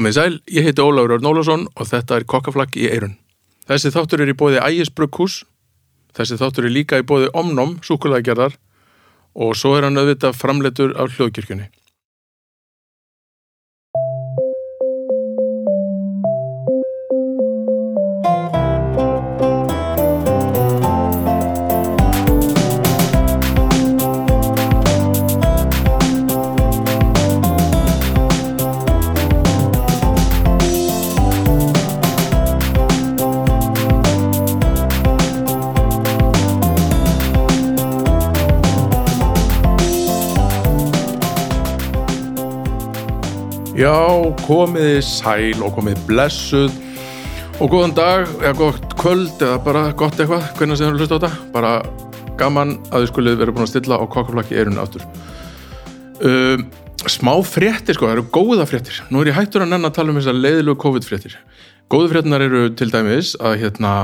Komið sæl, ég heiti Ólafur Örn Ólafsson og þetta er kokkaflagg í eirun. Þessi þáttur er í bóði Ægis Brugghús, þessi þáttur er líka í bóði Omnum, súkulæðgerðar og svo er hann auðvitað framleitur af hljóðkirkjunni. Já, komiði sæl og komið blessuð. Og góðan dag, eða gott kvöld eða bara gott eitthvað, hvernig sem þú hlusta á þetta. Bara gaman að þið skulið vera búin að stilla á kokkaflakki erunni aftur. Um, Smá fréttir sko, það eru góða fréttir. Nú er ég hættur að nenn að tala um þessar leiðilegu COVID-fréttir. Góðu fréttinar eru til dæmis að hérna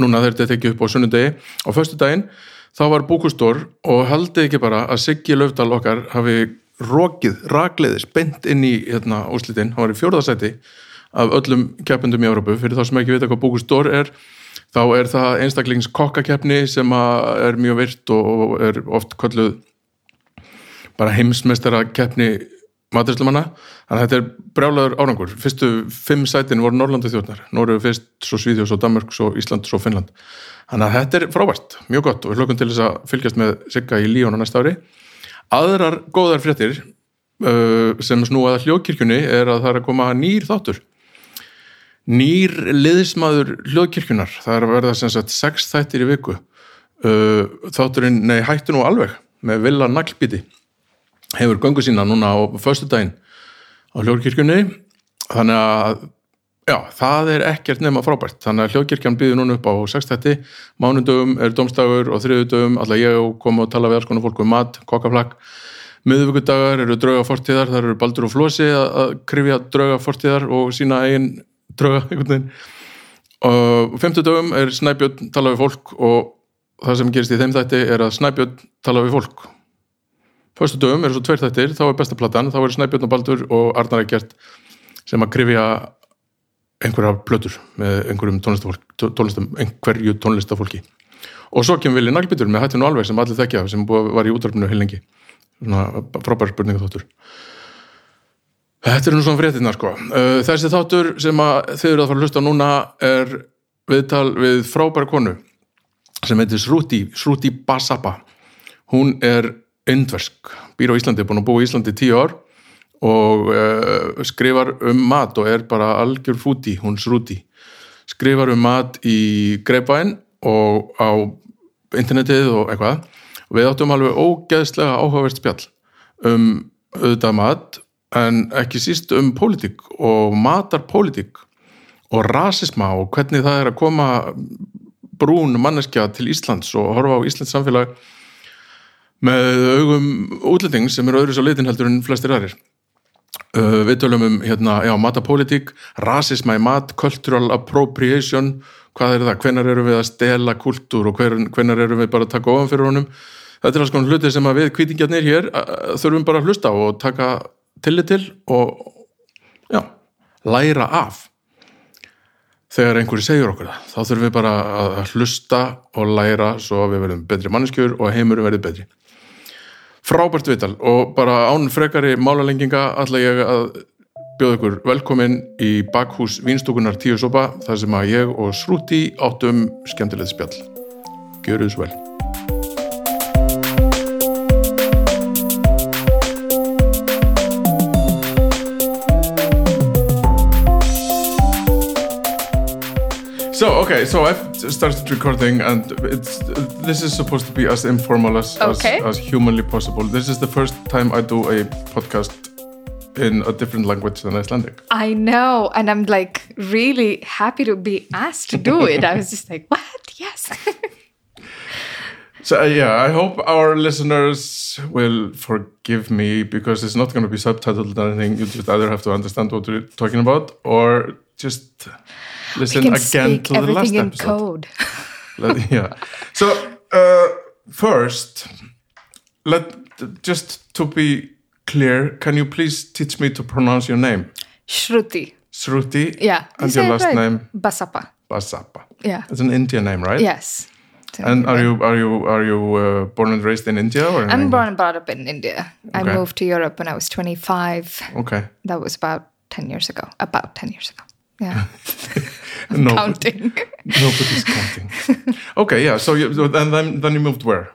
núna þegar þetta tekið upp á sunnudegi á föstu daginn, þá var búkustór og haldið ekki bara að Siggi Löfdal okkar hafi rokið, rakleiðis, bent inn í hérna, úslitin, hann var í fjórðasæti af öllum keppendum í Európu fyrir þá sem ekki vita hvað Búkustór er þá er það einstaklings kokkakeppni sem er mjög virt og er oft kolluð bara heimsmeistara keppni maturislumanna, þannig að þetta er brjálagur árangur, fyrstu fimm sætin voru Norrlandu þjóðnar, Norröfu fyrst, svo Svíðjós, svo Danmark, svo Ísland, svo Finnland. Þannig að þetta er frábært, mjög gott. Og við hlökkum til þess að fylgjast með Sigga í Líón á næsta ári aðrar góðar fréttir uh, sem snúaða hljóðkirkjunni er að það er að koma nýr þáttur. Nýr liðismadur hljóðkirkjunar það er að verða sem sagt sex þættir í viku. Uh, þátturinn, nei hættu nú alveg með Villa Naglbíti. Hefur göngu sína núna á förstu daginn á hljóðkirkjunni. Þannig að já, það er ekkert nema frábært. Þannig að hljóðkirkjan býður núna upp á sextætti mánundögum er domstagur og þriðudögum alltaf ég kom og tala við alls konar fólk um mat, kokkaflagg miðvíkudagar eru drauga fortíðar, þar eru Baldur og Flósi að krifja drauga fortíðar og sína eigin drauga einhvern veginn. Og femtudögum er Snæbjörn tala við fólk og það sem gerist í þeim þætti er að Snæbjörn tala við fólk. Föstu dögum eru svo tveir þættir, þá er besta platan, þá er Snæbjörn og Baldur og Arnar Ekkert sem að krifja einhverja plötur með einhverjum tónlistum, einhverju tónlistafólki. Og svo kemur Vili Naglbytur með hættinu alveg sem allir þekkja sem var í útvarpinu heil lengi. Svona frábær spurninga þáttur Þetta er nú svona fréttina sko. Þessi þáttur sem þið eru að fara að hlusta núna er viðtal við frábær konu sem heitir Sruti, Sruti Basapa hún er indversk, býr á Íslandi, búin að búa í Íslandi tíu ár og uh, skrifar um mat og er bara algjör fúti, hún srúti skrifar um mat í greipvæn og á internetið og eitthvað. Og við áttum alveg ógeðslega áhugaverst spjall um auðvitað mat en ekki síst um pólitík og matarpólitík og rasisma og hvernig það er að koma brún manneskja til Íslands og horfa á Íslands samfélag með augum útlending sem eru öðru svo litin heldur en flestir aðrir uh, við tölum um hérna, já, matapólitík rasisma í mat, cultural appropriation hvað er það, hvenar eru við að stela kultúr og hvenar eru við bara að taka ofan fyrir honum? Þetta er alls konar hluti sem við kvítingjarnir hér þurfum bara að hlusta og taka tillit til og já, læra af. Þegar einhverju segjur okkur það þá þurfum við bara að hlusta og læra svo að við verðum betri manneskjur og heimurum verður betri frábært vital og bara án frekari málalenginga ætla ég að bjóða ykkur velkomin í bakhús Vínstúkunar tíu sopa þar sem að ég og Srúti áttum skemmtilegt spjall. Gjöru þess vel. So okay, so I've started recording, and it's this is supposed to be as informal as, Okay. as as humanly possible. This is the first time I do a podcast in a different language than Icelandic. I know. And I'm like really happy to be asked to do it. I was just like, what? Yes. So uh, yeah, I hope our listeners will forgive me because it's not going to be subtitled or anything. You just either have to understand what we're talking about or just listen again speak to the last in episode. code. Yeah. So uh, first, let just to be clear, can you please teach me to pronounce your name? Shruti. Shruti. Yeah. And your last right. name? Basappa. Basappa. Yeah. It's an Indian name, right? Yes. And are you are you are you uh, born and raised in India or? In I'm England? born and brought up in India. I moved to Europe when I was 25. Okay. That was about 10 years ago. About 10 years ago. Yeah. No, Counting. nobody's counting. okay, yeah. So you and then then you moved where?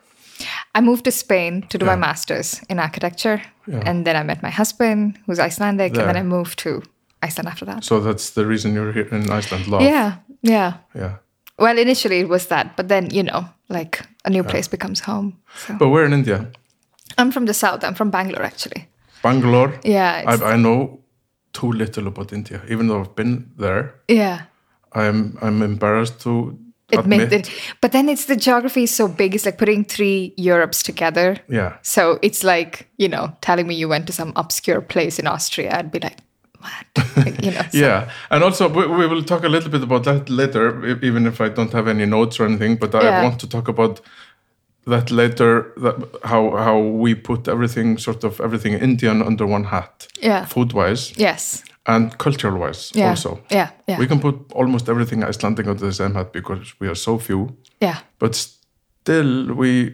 I moved to Spain to do Yeah. my master's in architecture. Yeah. And then I met my husband, who's Icelandic. And then I moved to Iceland after that. So that's the reason you're here in Iceland. Love. Yeah. Yeah. Yeah. Well, initially it was that. But then, you know, like a new place becomes home. So But where in India? I'm from the south. I'm from Bangalore, actually. Bangalore. Yeah. I, I know too little about India, even though I've been there. yeah. I'm I'm embarrassed to Admit admit. it. But then it's the geography is so big. It's like putting three Europes together. Yeah. So it's like, you know, telling me you went to some obscure place in Austria. I'd be like, what? Like, you know, so- Yeah, and also we, we will talk a little bit about that later, even if I don't have any notes or anything. But I Yeah. want to talk about that later. That how how we put everything, sort of everything Indian under one hat, Yeah. food wise Yes. and cultural wise Yeah. also. Yeah. Yeah. We can put almost everything Icelandic under the same hat because we are so few, yeah. but still we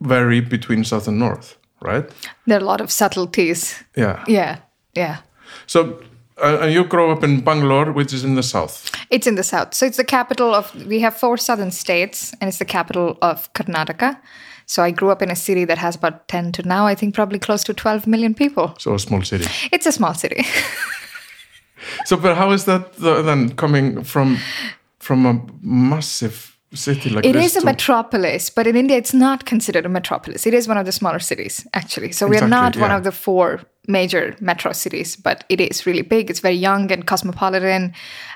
vary between south and north, right? There are a lot of subtleties. Yeah. Yeah. Yeah. So. Uh, and you grow up in Bangalore, which is in the south. It's in the south. So it's the capital of, we have four southern states, and it's the capital of Karnataka. So I grew up in a city that has about 10 to now, I think probably close to 12 million people. So a small city. It's a small city. So, but how is that uh, then coming from from a massive city like It is a metropolis, but in India, it's not considered a metropolis. It is one of the smaller cities, actually. So we are Exactly, not one of the four major metro cities, but it is really big. It's very young and cosmopolitan,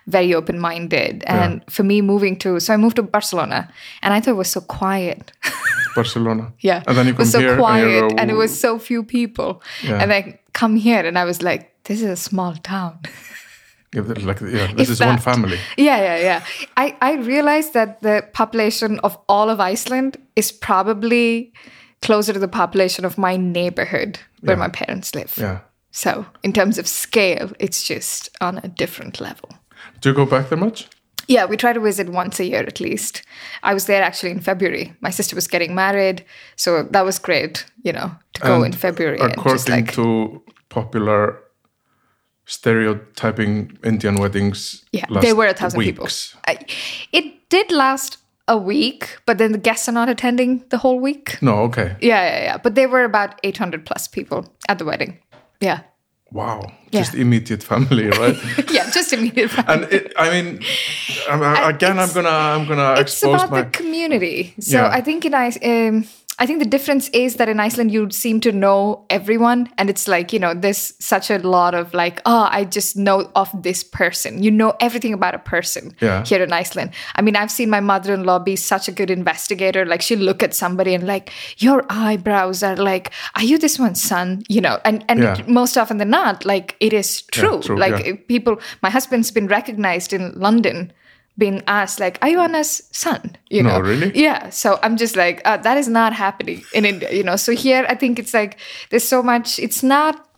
very open minded. And for me, moving to, so I moved to Barcelona and I thought it was so quiet. Barcelona. Yeah. and then you it was so here quiet and, and, it was so few people. Yeah. And I come here and I was like, this is a small town. Yeah, like yeah, this If is one family. Yeah, yeah, yeah. I, I realized that the population of all of Iceland is probably closer to the population of my neighborhood where Yeah. my parents live. Yeah. So, in terms of scale, it's just on a different level. Do you go back there much? Yeah, we try to visit once a year at least. I was there actually in February. My sister was getting married, so that was great, you know, to go And in February and According like to popular stereotyping Indian weddings, Yeah, there were a thousand weeks. people. I, it did last a week, but then the guests are not attending the whole week. No, okay. Yeah, yeah, yeah. But there were about 800 plus people at the wedding. Yeah. Wow, Yeah. just immediate family, right? Yeah, just immediate. Family. And it, I mean, I'm, again, I'm gonna, I'm gonna it's expose about my. the community. So Yeah. I think in um, I think the difference is that in Iceland you seem to know everyone, and it's like you know there's such a lot of like oh I just know of this person. You know everything about a person Yeah. here in Iceland. I mean I've seen my mother-in-law be such a good investigator. Like she'll look at somebody and like your eyebrows are like are you this one's son? You know, and and Yeah. most often than not like it is true. true, like yeah. people my husband's been recognized in london being asked like are you anna's son? You know? No, really? yeah so i'm just like uh, that is not happening in india you know? So here i think it's like there's so much it's not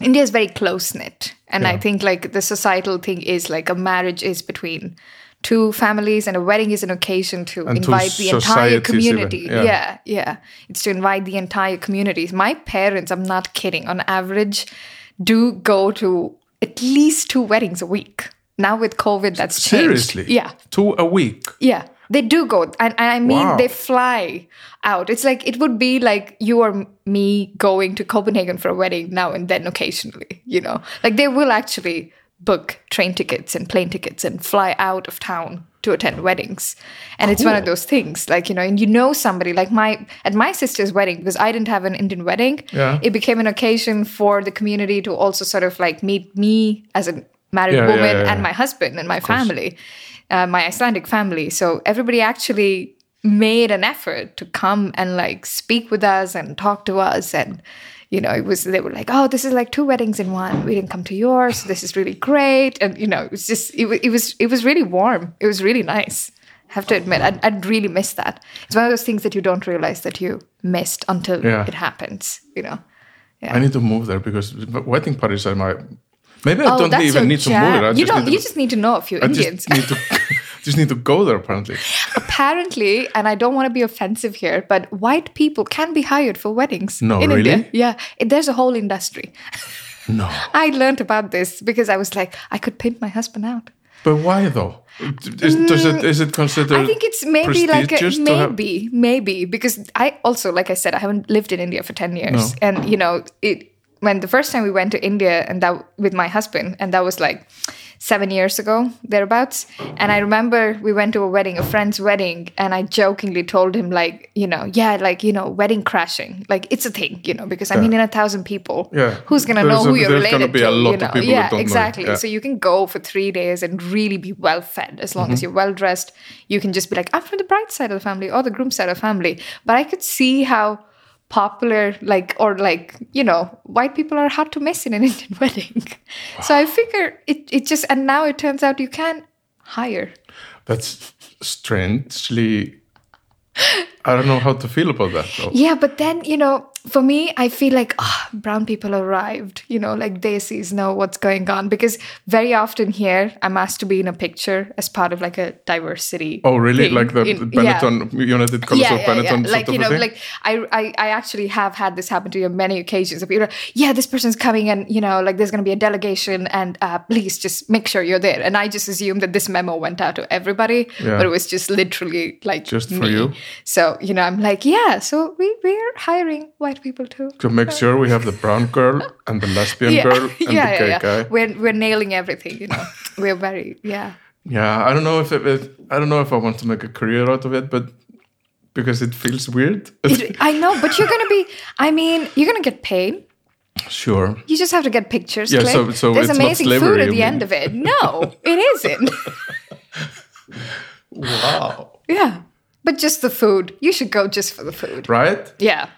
india is very close knit and i think like the societal thing is like a marriage is between two families and a wedding is an occasion to And invite the entire community. yeah. yeah yeah. It's to invite the entire communities my parents i'm not kidding on average do go to at least two weddings a week now with covid that's changed Seriously? yeah Two a week. yeah they do go and, i mean Wow. they fly out it's like it would be like you or me going to copenhagen for a wedding now and then occasionally you know like they will actually book train tickets and plane tickets and fly out of town to attend weddings and it's one of those things like you know and you know somebody like my at my sister's wedding because i didn't have an indian wedding Yeah. it became an occasion for the community to also sort of like meet me as a married Yeah, yeah, woman yeah, and my husband and my family uh, my Icelandic family. So everybody actually made an effort to come and like speak with us and talk to us. And you know it was they were like oh this is like two weddings in one. We didn't come to yours. This is really great. And you know it was just it, it was it was really warm. It was really nice. I have to admit I'd, I'd really miss that. It's one of those things that you don't realize that you missed until Yeah. it happens you know? I need to move there because wedding parties are my Maybe I oh, don't even need to jam. move it. I you just don't. need You to, just need to know a few I Indians. just need to just need to go there apparently. Apparently, and I don't want to be offensive here, but white people can be hired for weddings No, in really? India. Yeah, it- there's a whole industry. No. I learned about this because I was like, I could pimp my husband out. But why though? Is, does it mm, is it considered I think it's maybe like a, maybe maybe because I also like I said I haven't lived in India for 10 years No. and you know it when the first time we went to India and that with my husband and that was like 7 years ago thereabouts. And I remember we went to a wedding a friend's wedding and I jokingly told him like you know yeah like you know wedding crashing. Like it's a thing you know because I mean in a thousand people Yeah. who's going to know who a- you're related be to a lot you of know? yeah don't know. exactly. Yeah. so you can go for 3 days and really be well fed. As long as Mm-hmm. you're well dressed you can just be like i'm from the bride side of the family or the groom side of the family. But i could see how popular like or like you know white people are hard to miss in an indian wedding so i figure it, it just and now it turns out you can hire That's strangely. I don't know how to feel about that. Though. yeah but then you know for me i feel like ah, brown people arrived you know like desis know what's going on because very often here i'm asked to be in a picture as part of like a diversity Oh, really? thing Like the, in- the yeah. Benetton United Colors of Benetton sort Like you know, thing? like I, I, I actually have had this happen to me on many occasions. Of you're yeah, this person's coming, and you know, like there's going to be a delegation, and uh, please just make sure you're there. And I just assumed that this memo went out to everybody, Yeah. but it was just literally like Just for you? So you know, I'm like, yeah, so we we're hiring white people too. to make sure we have the brown girl and the lesbian girl and yeah, the gay yeah, yeah. guy. We're we're nailing everything. You know, we're very yeah. Yeah, I don't know if it, I don't know if I want to make a career out of it, but because it feels weird. It, I know, but you're gonna be. I mean, you're gonna get paid. sure. You just have to get pictures. Yeah, so- so there's amazing slavery, food at the mean? end of it. No, it isn't. Wow. yeah, but just the food. You should go just for the food. Right? Yeah.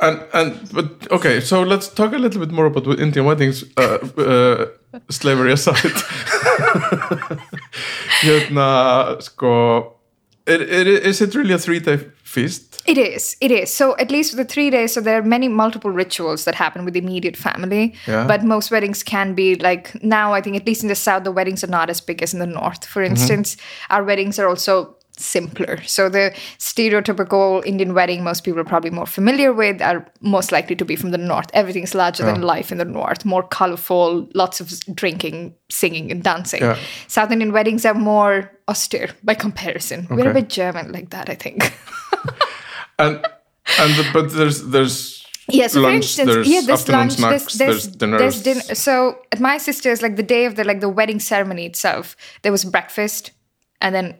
And and but okay, so let's talk a little bit more about Indian weddings, uh, uh, slavery aside. hérna, sko, it, it, is it really a three-day feast? It is. It is. So at least the three days, so there are many multiple rituals that happen with the immediate family. Yeah. But most weddings can be like now. I think at least in the south, the weddings are not as big as in the north. For instance, our weddings are also simpler. So the stereotypical Indian wedding most people are probably more familiar with are most likely to be from the north. Everything's larger than oh. life in the north, more colorful, lots of drinking, singing, and dancing. Yeah. South Indian weddings are more austere by comparison. We're a bit German like that, I think. And and the, but there's there's Yeah, so for lunch, instance, there's yeah, there's lunch, snacks, there's, there's there's dinner. So at my sister's, like the day of the like the wedding ceremony itself, there was breakfast, and then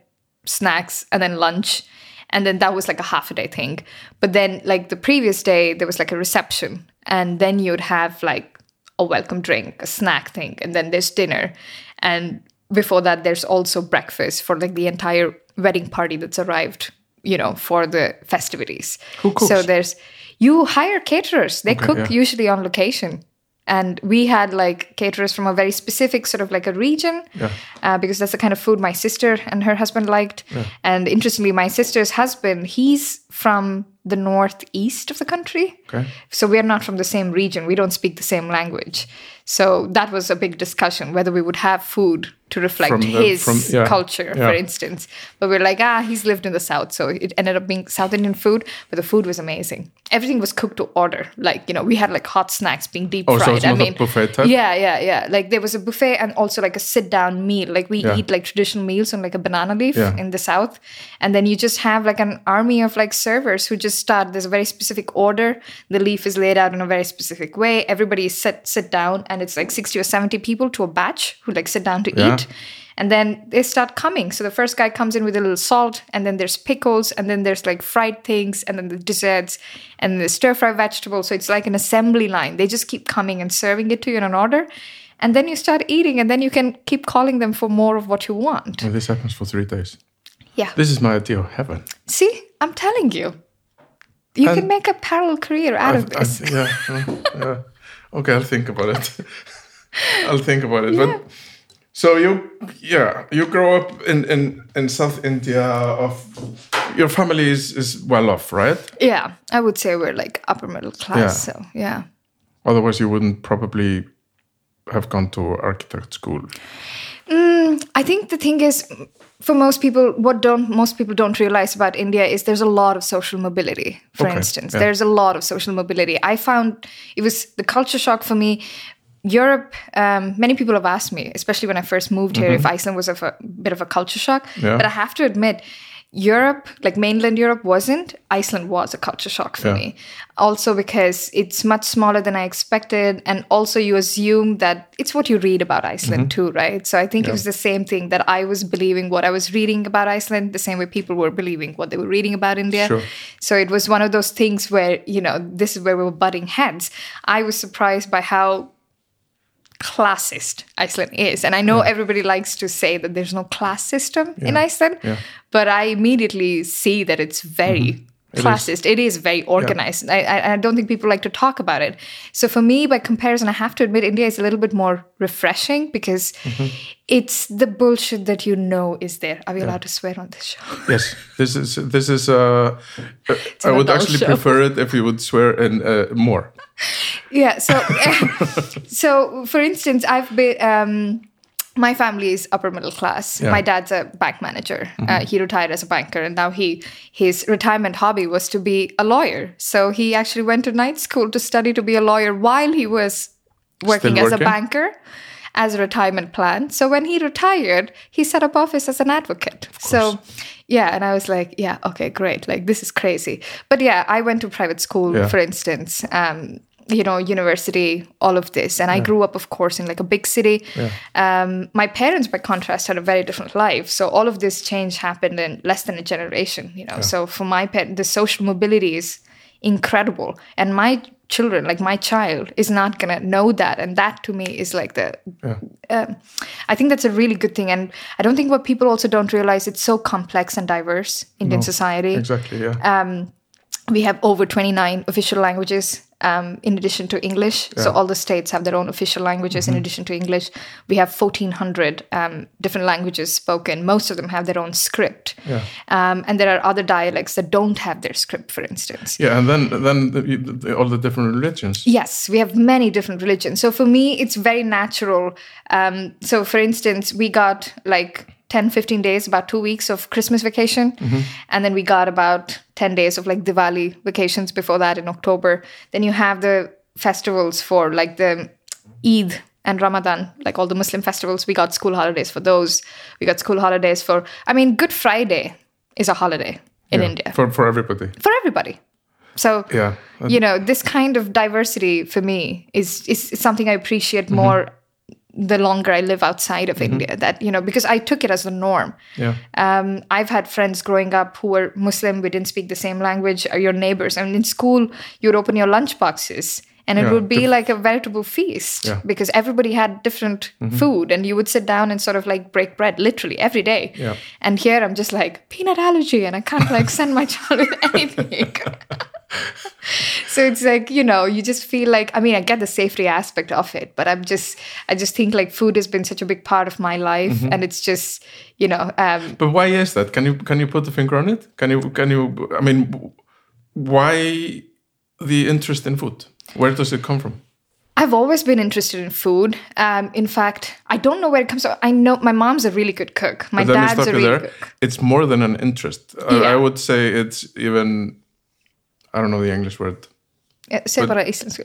snacks, and then lunch, and then that was like a half a day thing. But then like the previous day, there was like a reception, and then you'd have like a welcome drink, a snack thing, and then there's dinner, and before that, there's also breakfast for like the entire wedding party that's arrived. You know, for the festivities. Who cooks? So there's you hire caterers. They cook yeah. usually on location. And we had like caterers from a very specific sort of like a region, Yeah. uh, because that's the kind of food my sister and her husband liked. And interestingly, my sister's husband, he's from the northeast of the country. Okay. So we're not from the same region. We don't speak the same language. So that was a big discussion whether we would have food to reflect From the- his from- yeah, culture, yeah. for instance. But we're like, ah, he's lived in the South. So it ended up being South Indian food, but the food was amazing. Everything was cooked to order. Like, you know, we had like hot snacks being deep Oh, fried. so I mean, buffet type? Yeah, yeah, yeah. Like there was a buffet and also like a sit down meal. Like we Yeah. eat like traditional meals on like a banana leaf in the South. And then you just have like an army of like servers who just start. There's a very specific order. The leaf is laid out in a very specific way. Everybody is sit sit down, and it's like sixty or seventy people to a batch who like sit down to Yeah. eat. And then they start coming. So the first guy comes in with a little salt, and then there's pickles, and then there's like fried things, and then the desserts, and the stir fry vegetables. So it's like an assembly line. They just keep coming and serving it to you in an order. And then you start eating, and then you can keep calling them for more of what you want. And this happens for three days. Yeah. This is my idea of heaven. See, I'm telling you. You And- can make a parallel career out of this. I- yeah, yeah. Okay, I'll think about it. I'll think about it. But so you, yeah, you grow up in in in South India. Of your family is is well off, right? yeah, I would say we're like upper middle class. Yeah. So yeah. Otherwise, you wouldn't probably have gone to architect school? I think the thing is, for most people, what don't most people don't realize about India is there's a lot of social mobility. For Okay, instance, yeah. there's a lot of social mobility. I found it was the culture shock for me. Europe, um, many people have asked me, especially when I first moved here, if Iceland was of a bit of a culture shock. Mm-hmm. Yeah. But I have to admit, Europe, like mainland Europe, wasn't. Iceland was a culture shock for Yeah. me. Also because it's much smaller than I expected, and also you assume that it's what you read about Iceland Mm-hmm. too, right? So I think it was the same thing that I was believing what I was reading about Iceland, the same way people were believing what they were reading about India. Sure. So it was one of those things where you know this is where we were butting heads. I was surprised by how classist Iceland is. And I know everybody likes to say that there's no class system in Iceland, Yeah. but I immediately see that it's very It is. classist. It is very organized. I, I, I don't think people like to talk about it. So for me, by comparison, I have to admit India is a little bit more refreshing because Mm-hmm. it's the bullshit that you know is there. Are we allowed to swear on this show? Yes, this is this is. Uh, uh, I would actually show. prefer it if you would swear in uh, more. Yeah. So, so for instance, I've been. Um, my family is upper middle class. Yeah. My dad's a bank manager. Uh, he retired as a banker, and now he his retirement hobby was to be a lawyer. So he actually went to night school to study to be a lawyer while he was working as a banker as a retirement plan. So when he retired, he set up office as an advocate. So yeah, and I was like, yeah, okay, great. Like this is crazy. But yeah, I went to private school, Yeah. for instance. Um, you know, university, all of this. And I grew up, of course, in like a big city. Um, my parents, by contrast, had a very different life. So all of this change happened in less than a generation, you know. So for my parents, the social mobility is incredible. And my children, like my child, is not going to know that. And that to me is like the, um, I think that's a really good thing. And I don't think what people also don't realize, it's so complex and diverse, Indian society Exactly. Yeah. um, we have over 29 official languages um, in addition to English. So all the states have their own official languages in addition to English. We have 1,400 um, different languages spoken. Most of them have their own script. Yeah. Um, and there are other dialects that don't have their script, for instance. yeah, and then then the, the, all the different religions. Yes, we have many different religions. So for me, it's very natural. Um, so, for instance, we got like 10, 15 days, about two weeks of Christmas vacation. Mm-hmm. And then we got about 10 days of like Diwali vacations before that in October. Then you have the festivals for like the Eid and Ramadan, like all the Muslim festivals. We got school holidays for those. We got school holidays for, I mean, Good Friday is a holiday in Yeah, India for for everybody. for everybody. So Yeah. you know, this kind of diversity for me is is, is something I appreciate mm-hmm. more the longer I live outside of India. That you know, because I took it as the norm. Yeah. Um, I've had friends growing up who were Muslim. We didn't speak the same language. Or your neighbors. I mean, in school, you would open your lunch boxes. And it Yeah, would be diff- like a veritable feast Yeah. Mm-hmm. because everybody had different food, and you would sit down and sort of like break bread literally every day. Yeah. And here I'm just like peanut allergy, and I can't like send my child with anything. so it's like you know you just feel like i mean i get the safety aspect of it but i'm just i just think like food has been such a big part of my life Mm-hmm. and it's just you know um But why is that? Can you can you put the finger on it? Can you can you? I mean, why the interest in food? Where does it come from? i've always been interested in food um in fact i don't know where it comes from i know my mom's a really good cook my But dad's a really there. good cook It's more than an interest. I, Yeah. I would say it's even. I don't know the English word. Se.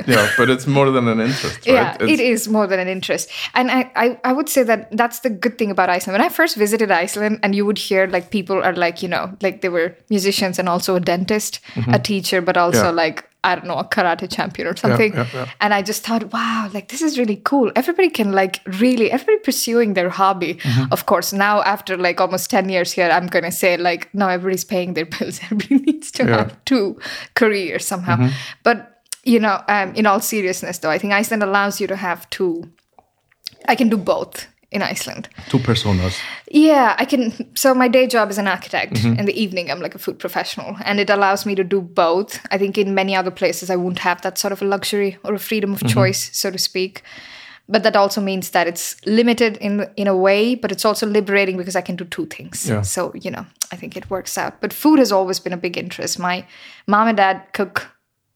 Yeah, but it's more than an interest, right? Yeah, It's- it is more than an interest. And I, I, I would say that that's the good thing about Iceland. When I first visited Iceland, and you would hear like people are like, you know, like they were musicians and also a dentist, a teacher, but also Mm-hmm. Yeah. like, I don't know, a karate champion or something. yeah, yeah. And I just thought, wow, like this is really cool. Everybody can like really, everybody pursuing their hobby. Mm-hmm. Of course, now after like almost 10 years here, I'm going to say like, now everybody's paying their bills. Everybody needs to Yeah. have two careers somehow. Mm-hmm. But you know, um, in all seriousness, though, I think Iceland allows you to have two. I can do both in Iceland. Two personas. Yeah, I can. So my day job is an architect. Mm-hmm. In the evening, I'm like a food professional, and it allows me to do both. I think in many other places, I wouldn't have that sort of a luxury or a freedom Mm-hmm. of choice, so to speak. But that also means that it's limited in in a way, but it's also liberating because I can do two things. Yeah. So you know, I think it works out. But food has always been a big interest. My mom and dad cook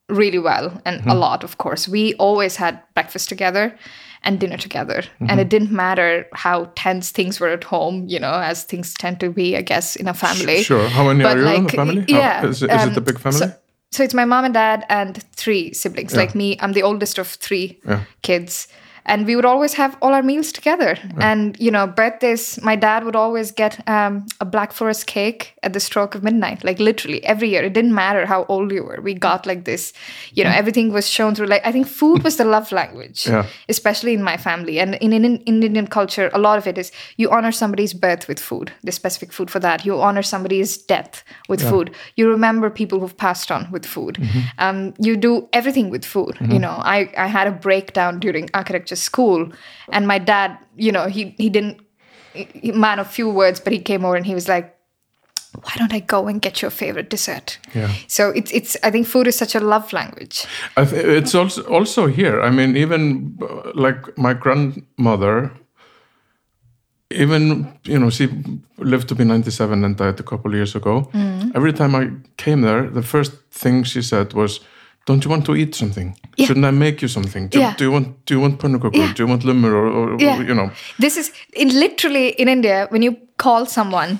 really well and Mm-hmm. a lot, of course. We always had breakfast together and dinner together. Mm-hmm. And it didn't matter how tense things were at home, you know, as things tend to be, I guess, in a family. Sure. How many But are you in like, the family? Yeah, is, it- is um, it the big family? So, so it's my mom and dad and three siblings. Like me, I'm the oldest of three Yeah. kids. And we would always have all our meals together. And, you know, birthdays, my dad would always get um, a Black Forest cake at the stroke of midnight, like literally every year. It didn't matter how old you were. We got like this, you know, everything was shown through. Like, I think food was the love language, Yeah. especially in my family. And in, in, in Indian culture, a lot of it is you honor somebody's birth with food, the specific food for that. You honor somebody's death with food. You remember people who've passed on with food. Um, you do everything with food. You know, I, I had a breakdown during architecture school, and my dad, you know, he, he didn't, he, man of few words, but he came over and he was like, why don't I go and get your favorite dessert? Yeah. So it's it's I think food is such a love language. It's also also here. I mean, even like my grandmother, even you know, she lived to be ninety seven and died a couple years ago. Mm. Every time I came there, the first thing she said was, "Don't you want to eat something? Yeah. Shouldn't I make you something? Do, Yeah. do you want Do you want pannukakku? Yeah. Do you want lumur or, or you know?" This is in literally in India when you call someone,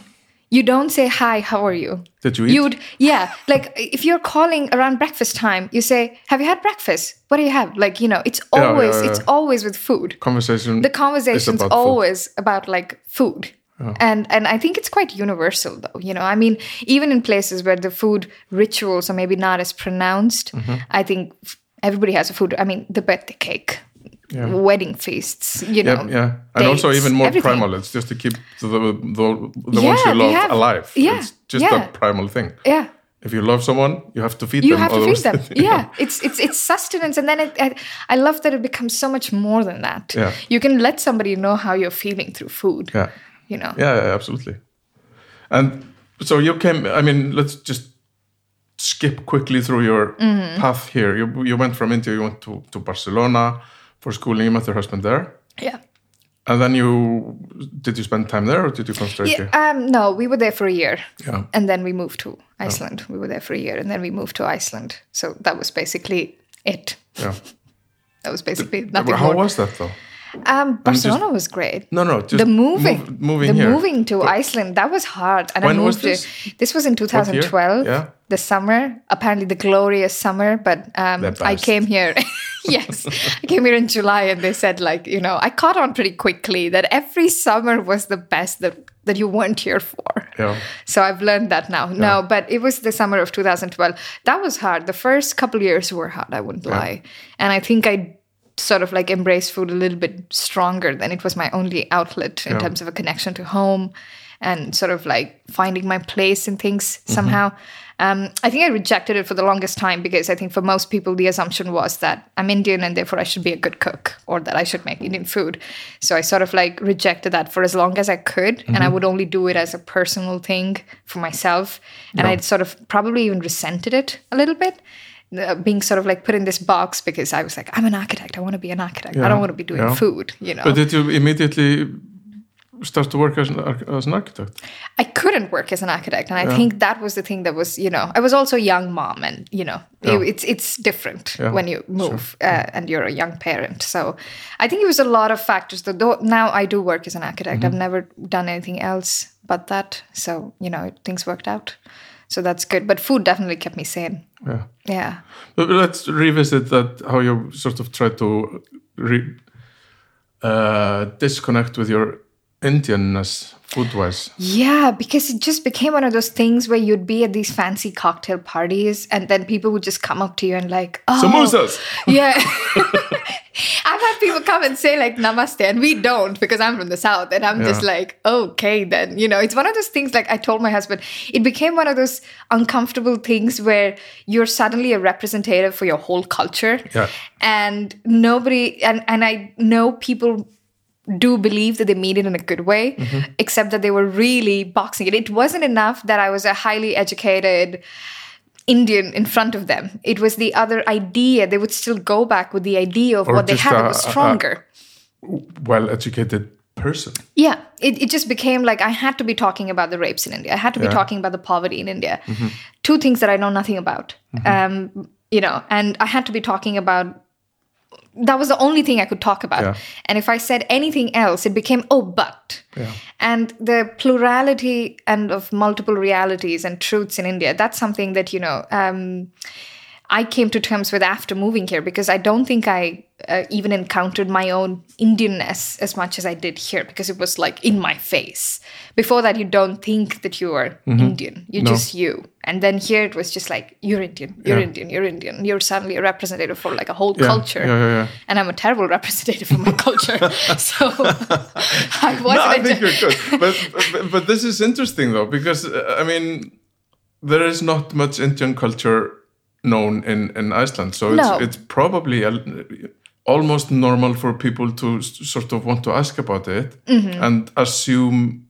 you don't say hi, how are you? Did you eat? You would yeah, like if you're calling around breakfast time, you say, "Have you had breakfast? What do you have?" Like you know, it's always it's always with food. Conversation. The conversation's about food. always about like food. And and I think it's quite universal though, you know. I mean, even in places where the food rituals are maybe not as pronounced, Mm-hmm. I think everybody has a food. I mean, the birthday cake, wedding feasts, you know. Yeah, yeah, and also even more everything. primal. It's just to keep the the, the, the Yeah, ones you love have- alive. yeah, it's just yeah. a primal thing. Yeah. If you love someone, you have to feed you them. have to feed them yeah it's it's it's sustenance and then it, I, I love that it becomes so much more than that Yeah. you can let somebody know how you're feeling through food yeah, you know yeah, yeah, absolutely. And so you came. I mean, let's just skip quickly through your Mm-hmm. path here. You you went from India. You went to to Barcelona for schooling. You met your husband there, yeah and then you did you spend time there or did you come straight yeah, here? um, no, we were there for a year. Yeah. And then we moved to Iceland. We were there for a year and then we moved to Iceland. So that was basically it. Yeah. That was basically nothing How more. was that though? Um, Barcelona was great. No, no, just the moving, move- moving the here. moving to Iceland, that was hard. And When I was moved this? It, this was in 2012, Yeah. the summer, apparently the glorious summer. But um, I came here, yes, I came here in July, and they said like, you know, I caught on pretty quickly that every summer was the best that that you weren't here for. Yeah. So I've learned that now. No, but it was the summer of 2012. That was hard. The first couple years were hard, I wouldn't lie. And I think I sort of like embrace food a little bit stronger than it was my only outlet in terms of a connection to home and sort of like finding my place in things mm-hmm. somehow. Um, I think I rejected it for the longest time because I think for most people the assumption was that I'm Indian and therefore I should be a good cook or that I should make mm-hmm. Indian food. So I sort of like rejected that for as long as I could, and I mm-hmm. would only do it as a personal thing for myself. And I'd sort of probably even resented it a little bit. Uh, Being sort of like put in this box because I was like, I'm an architect. I want to be an architect. I don't want to be doing yeah. food, you know. But did you immediately start to work as an, as an architect? I couldn't work as an architect, and I think that was the thing that was, you know, I was also a young mom, and you know, it- it's it's different Yeah, when you move uh, and you're a young parent. So I think it was a lot of factors. That though now I do work as an architect, Mm-hmm. I've never done anything else but that. So you know, things worked out. So that's good. But food definitely kept me sane. Yeah. Yeah. But let's revisit that. How you sort of try to re- uh, disconnect with your Indianness food-wise. Yeah, because it just became one of those things where you'd be at these fancy cocktail parties and then people would just come up to you and like, oh, Samosas. Yeah. I've had people come and say like namaste and we don't because I'm from the south and I'm just like, okay then. You know, it's one of those things like I told my husband, it became one of those uncomfortable things where you're suddenly a representative for your whole culture. Yeah. And nobody and, and I know people do believe that they mean it in a good way, mm-hmm. except that they were really boxing it. It wasn't enough that I was a highly educated Indian in front of them. It was the other idea. They would still go back with the idea of Or what they had that a- was stronger. Well-educated person. Yeah, it, it just became like I had to be talking about the rapes in India. I had to be Yeah. talking about the poverty in India. Mm-hmm. Two things that I know nothing about. Mm-hmm. Um, you know, and I had to be talking about that was the only thing I could talk about. Yeah. And if I said anything else, it became, oh, but. Yeah. And the plurality and of multiple realities and truths in India, that's something that, you know, um, I came to terms with after moving here because I don't think I uh, even encountered my own Indianness as much as I did here because it was like in my face. Before that, you don't think that you are Indian, you're Mm-hmm. No. just you. And then here it was just like, you're Indian, you're Yeah. Indian, you're Indian. You're suddenly a representative for like a whole Yeah, culture. yeah. And I'm a terrible representative for my culture. so I wasn't. No, I think you're good. But, but but this is interesting though because uh, I mean there is not much Indian culture known in in Iceland, so it's it's probably a, almost normal for people to sort of want to ask about it Mm-hmm. and assume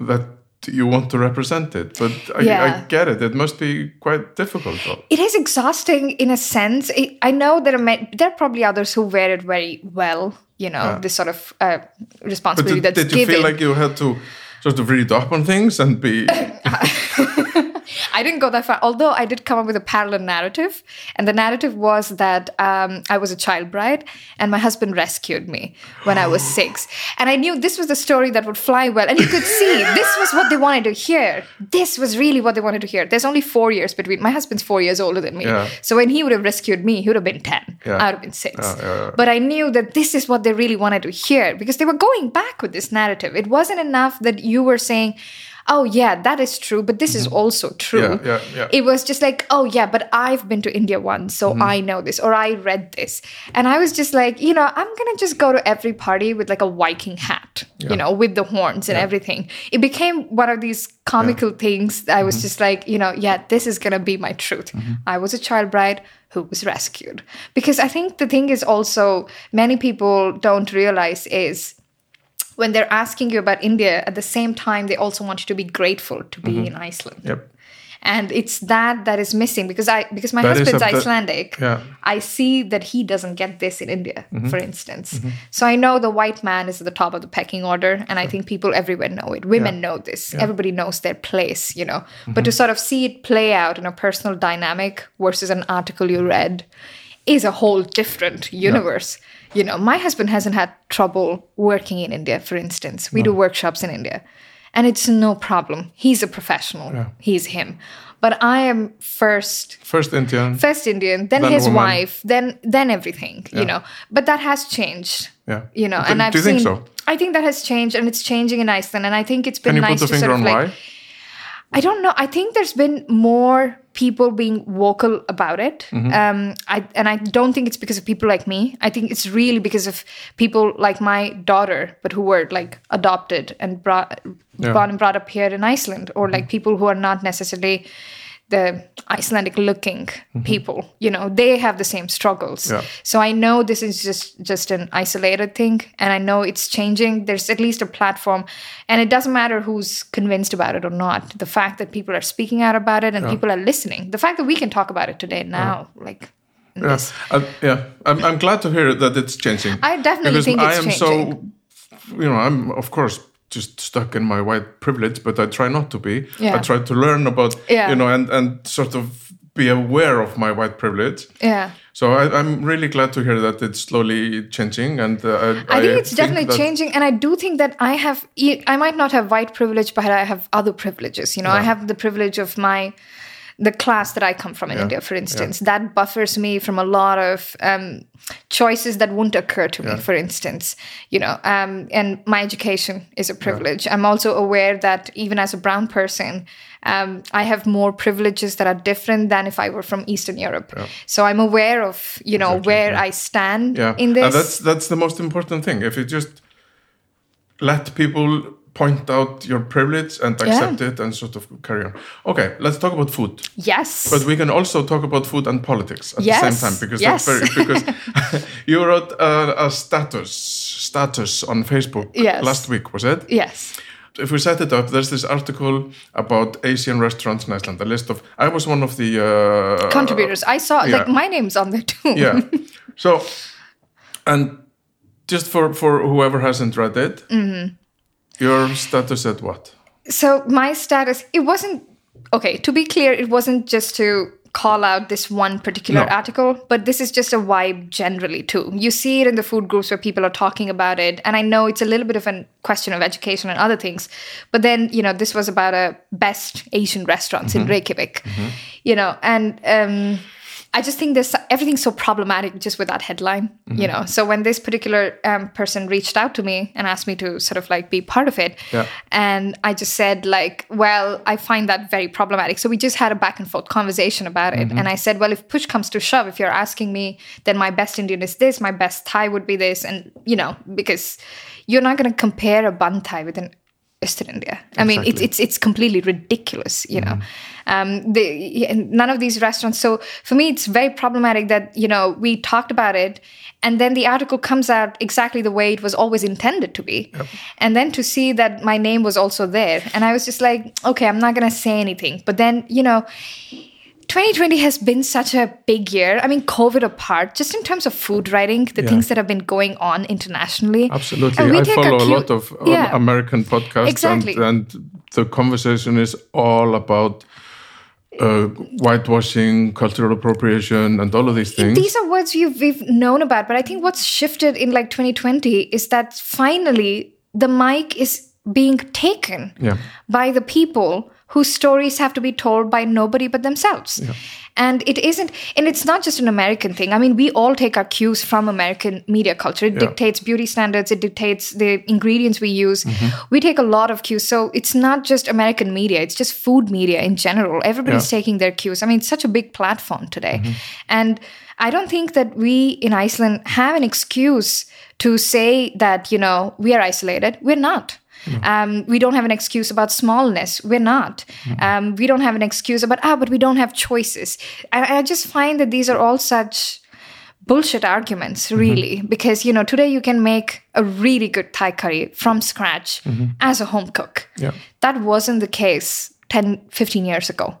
that you want to represent it. But I, I get it. It must be quite difficult though. it is exhausting in a sense. It, I know there are there are probably others who wear it very well. You know, this sort of uh, But responsibility did, that's did you given. feel like you had to sort of read up on things and be I didn't go that far, although I did come up with a parallel narrative. And the narrative was that um, I was a child bride and my husband rescued me when I was six. And I knew this was the story that would fly well. And you could see this was what they wanted to hear. This was really what they wanted to hear. There's only four years between, my husband's four years older than me. Yeah. So when he would have rescued me, he would have been 10. Yeah. I would have been six. Yeah. But I knew that this is what they really wanted to hear because they were going back with this narrative. It wasn't enough that you were saying, oh, yeah, that is true, but this is also true. Mm-hmm. Yeah, yeah, yeah. It was just like, oh, yeah, but I've been to India once, Mm-hmm. so I know this, or I read this. And I was just like, you know, I'm going to just go to every party with like a Viking hat, you know, with the horns and everything. It became one of these comical things. that I Mm-hmm. was just like, you know, yeah, this is going to be my truth. I was a child bride who was rescued. Because I think the thing is also, many people don't realize is, when they're asking you about India, at the same time, they also want you to be grateful to be Mm-hmm. in Iceland. Yep. And it's that that is missing because I because my That husband's a- that- Icelandic. yeah. I see that he doesn't get this in India, Mm-hmm. for instance. So I know the white man is at the top of the pecking order, and I think people everywhere know it. Women know this. Everybody knows their place, you know. But Mm-hmm. to sort of see it play out in a personal dynamic versus an article you read is a whole different universe. You know, my husband hasn't had trouble working in India, for instance. We do workshops in India, and it's no problem. He's a professional. He's him. But I am first First Indian. first Indian, then, Then his woman. wife, then then everything, you know. But that has changed. Yeah. You know, Do- and I've do you think seen so? I think that has changed and it's changing in Iceland and I think it's been Can you nice put the to finger sort of on like why? I don't know. I think there's been more people being vocal about it. Mm-hmm. Um, I, and I don't think it's because of people like me. I think it's really because of people like my daughter, but who were like adopted and brought, Yeah. born and brought up here in Iceland, or like people who are not necessarily the Icelandic looking people. You know, they have the same struggles. Mm-hmm. Yeah. So I know this is just just an isolated thing, and I know it's changing. There's at least a platform, and it doesn't matter who's convinced about it or not. The fact that people are speaking out about it and people are listening, the fact that we can talk about it today now, like in Yeah. I, yeah. I'm, I'm glad to hear that it's changing. I definitely because think I it's am changing. so, you know, I'm of course just stuck in my white privilege, but I try not to be. Yeah. I try to learn about, Yeah. you know, and and sort of be aware of my white privilege. yeah. So I, I'm really glad to hear that it's slowly changing, and uh, I, I think it's definitely that- changing, and I do think that I have. I might not have white privilege, but I have other privileges. You know, I have the privilege of my the class that I come from in India, for instance. That buffers me from a lot of um, choices that wouldn't occur to me. For instance, you know, um, and my education is a privilege. I'm also aware that even as a brown person. Um, I have more privileges that are different than if I were from Eastern Europe. So I'm aware of, you know, where I stand Yeah, in this. and that's that's the most important thing. If you just let people point out your privilege and accept it and sort of carry on. Okay, let's talk about food. Yes. But we can also talk about food and politics at Yes, the same time because yes. that's very because you wrote a, a status status on Facebook Yes. last week, was it? yes. If we set it up, there's this article about Asian restaurants in Iceland. A list of I was one of the uh, Contributors. I saw yeah. like my name's on there too. yeah. So, and just for for whoever hasn't read it, Mm-hmm. Your status at what? So my status, it wasn't okay, to be clear, it wasn't just to call out this one particular No. article, but this is just a vibe generally too. You see it in the food groups where people are talking about it, and I know it's a little bit of a question of education and other things, but then you know this was about a best Asian restaurants in Reykjavik, you know, and um, I just think there's everything's so problematic just with that headline, you know. So when this particular um, person reached out to me and asked me to sort of like be part of it, Yeah. and I just said like, well, I find that very problematic. So we just had a back and forth conversation about it, and I said, well, if push comes to shove, if you're asking me, then my best Indian is this, my best Thai would be this, and you know, because you're not going to compare a bun Thai with an Eastern India. I mean, it's it's it's completely ridiculous, you know. Um, the, none of these restaurants. So for me, it's very problematic that you know we talked about it, and then the article comes out exactly the way it was always intended to be, and then to see that my name was also there, and I was just like, okay, I'm not gonna say anything. But then you know. 2020 has been such a big year. I mean, COVID apart, just in terms of food writing, the Yeah. things that have been going on internationally. Absolutely. And we I take follow a cue- lot of um, Yeah. American podcasts, Exactly. and, and the conversation is all about uh, whitewashing, cultural appropriation, and all of these things. These are words we've, we've known about, but I think what's shifted in like 2020 is that finally the mic is being taken Yeah. by the people whose stories have to be told by nobody but themselves. And it isn't, and it's not just an American thing. I mean, we all take our cues from American media culture. It dictates beauty standards, it dictates the ingredients we use. Mm-hmm. We take a lot of cues. So it's not just American media, it's just food media in general. Everybody's Yeah. taking their cues. I mean, it's such a big platform today. Mm-hmm. And I don't think that we in Iceland have an excuse to say that, you know, we are isolated. We're not. Um, we don't have an excuse about smallness. We're not. Um, we don't have an excuse about, ah, but we don't have choices. I, I just find that these are all such bullshit arguments, really, because, you know, today you can make a really good Thai curry from scratch as a home cook. Yeah. That wasn't the case 10, 15 years ago.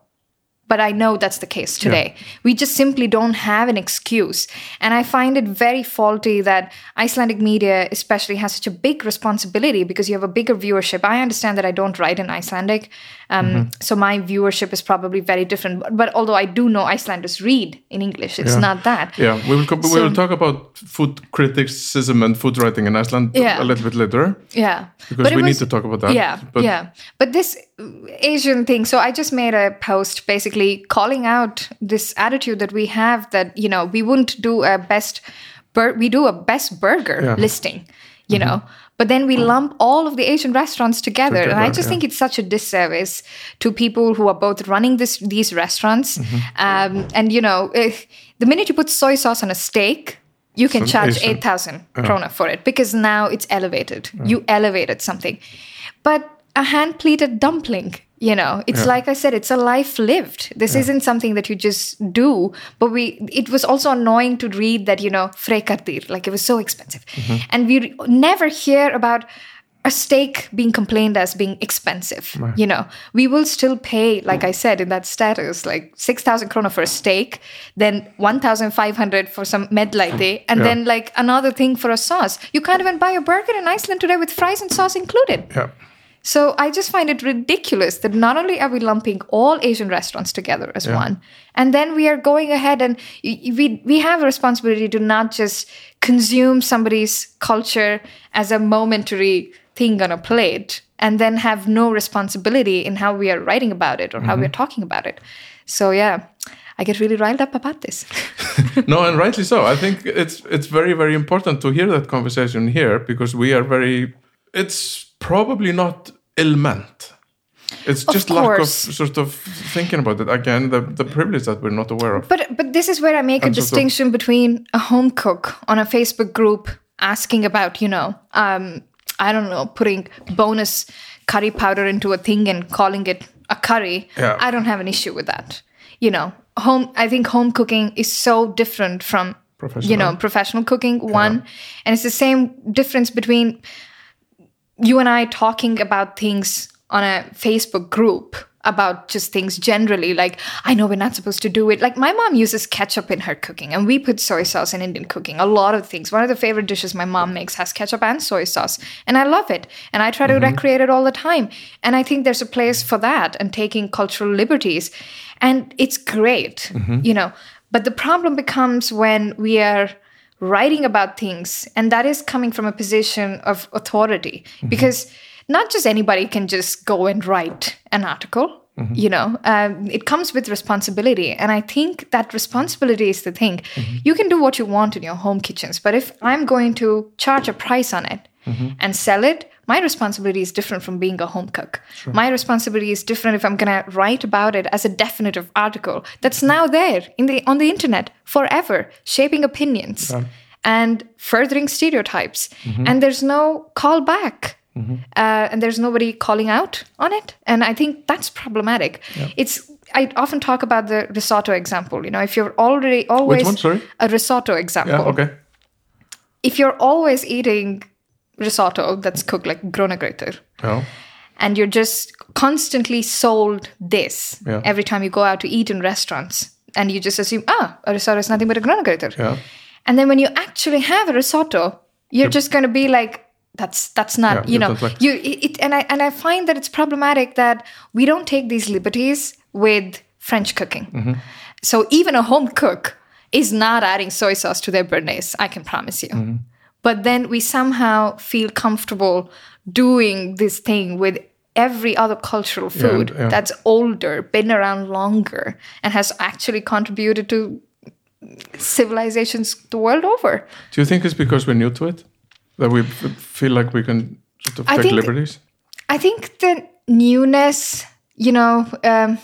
But I know that's the case today. We just simply don't have an excuse. And I find it very faulty that Icelandic media, especially, has such a big responsibility because you have a bigger viewership. I understand that I don't write in Icelandic. Um, So my viewership is probably very different. But, but although I do know Icelanders read in English, it's Yeah. not that. Yeah, we will, co- we will talk about food criticism and food writing in Iceland Yeah. a little bit later Yeah. because But we was- need to talk about that. Yeah, But yeah. But this Asian thing, so I just made a post basically calling out this attitude that we have that, you know, we wouldn't do a best, bur- we do a best burger Yeah. Mm-hmm. listing, you know, but then we lump all of the Asian restaurants together. and I just yeah. think it's such a disservice to people who are both running this these restaurants. Mm-hmm. Um, and, you know, eh, the minute you put soy sauce on a steak, you can charge Asian. 8,000 krona for it because now it's elevated. You elevated something. But a hand pleated dumpling, you know, it's Yeah. like I said, it's a life lived. This isn't something that you just do. But we, it was also annoying to read that, you know, frekartir, like it was so expensive. Mm-hmm. And we re- never hear about a steak being complained as being expensive. You know, we will still pay, like I said in that status, like 6,000 krona for a steak, then 1,500 for some medlaite, and Yeah. then like another thing for a sauce. You can't even buy a burger in Iceland today with fries and sauce included. yeah, So I just find it ridiculous that not only are we lumping all Asian restaurants together as Yeah. one, and then we are going ahead and we we have a responsibility to not just consume somebody's culture as a momentary thing on a plate, and then have no responsibility in how we are writing about it or how we are mm-hmm. talking about it. So yeah, I get really riled up about this. no, and rightly so. I think it's it's very very important to hear that conversation here because we are very. It's probably not ill meant. It's Of just lack of sort of thinking about it again. The the privilege that we're not aware of. But but this is where I make a And of- distinction between a home cook on a Facebook group asking about, you know, um, I don't know, putting bonus curry powder into a thing and calling it a curry. Yeah. I don't have an issue with that. You know, home I think home cooking is so different from you know, professional cooking, one. And it's the same difference between you and I talking about things on a Facebook group about just things generally. Like, I know we're not supposed to do it. Like, my mom uses ketchup in her cooking, and we put soy sauce in Indian cooking. A lot of things. One of the favorite dishes my mom makes has ketchup and soy sauce, and I love it. And I try to mm-hmm. recreate it all the time. And I think there's a place for that and taking cultural liberties. and it's great, mm-hmm. you know. But the problem becomes when we are writing about things, and that is coming from a position of authority, mm-hmm. because not just anybody can just go and write an article. Mm-hmm. You know, um, it comes with responsibility. And I think that responsibility is the thing. Mm-hmm. You can do what you want in your home kitchens, but if I'm going to charge a price on it and sell it, my responsibility is different from being a home cook. My responsibility is different if I'm going to write about it as a definitive article that's now there in the on the internet forever, shaping opinions and furthering stereotypes. And there's no callback. Uh, and there's nobody calling out on it, and I think that's problematic. It's I often talk about the risotto example. You know, if you're already always one, sorry? a risotto example, Yeah, okay. if you're always eating risotto that's cooked like grjónagrautur Yeah. and you're just constantly sold this Yeah. every time you go out to eat in restaurants and you just assume ah a risotto is nothing but a grjónagrautur Yeah. and then when you actually have a risotto you're just going to be like that's that's not Yeah, you know like- you it, and i and i find that it's problematic that we don't take these liberties with french cooking Mm-hmm. so even a home cook is not adding soy sauce to their béarnaise i can promise you Mm-hmm. But then we somehow feel comfortable doing this thing with every other cultural food and- yeah. that's older been around longer and has actually contributed to civilizations the world over Do you think it's because we're new to it that we feel like we can sort of I take think- liberties? I think the newness, you know, um,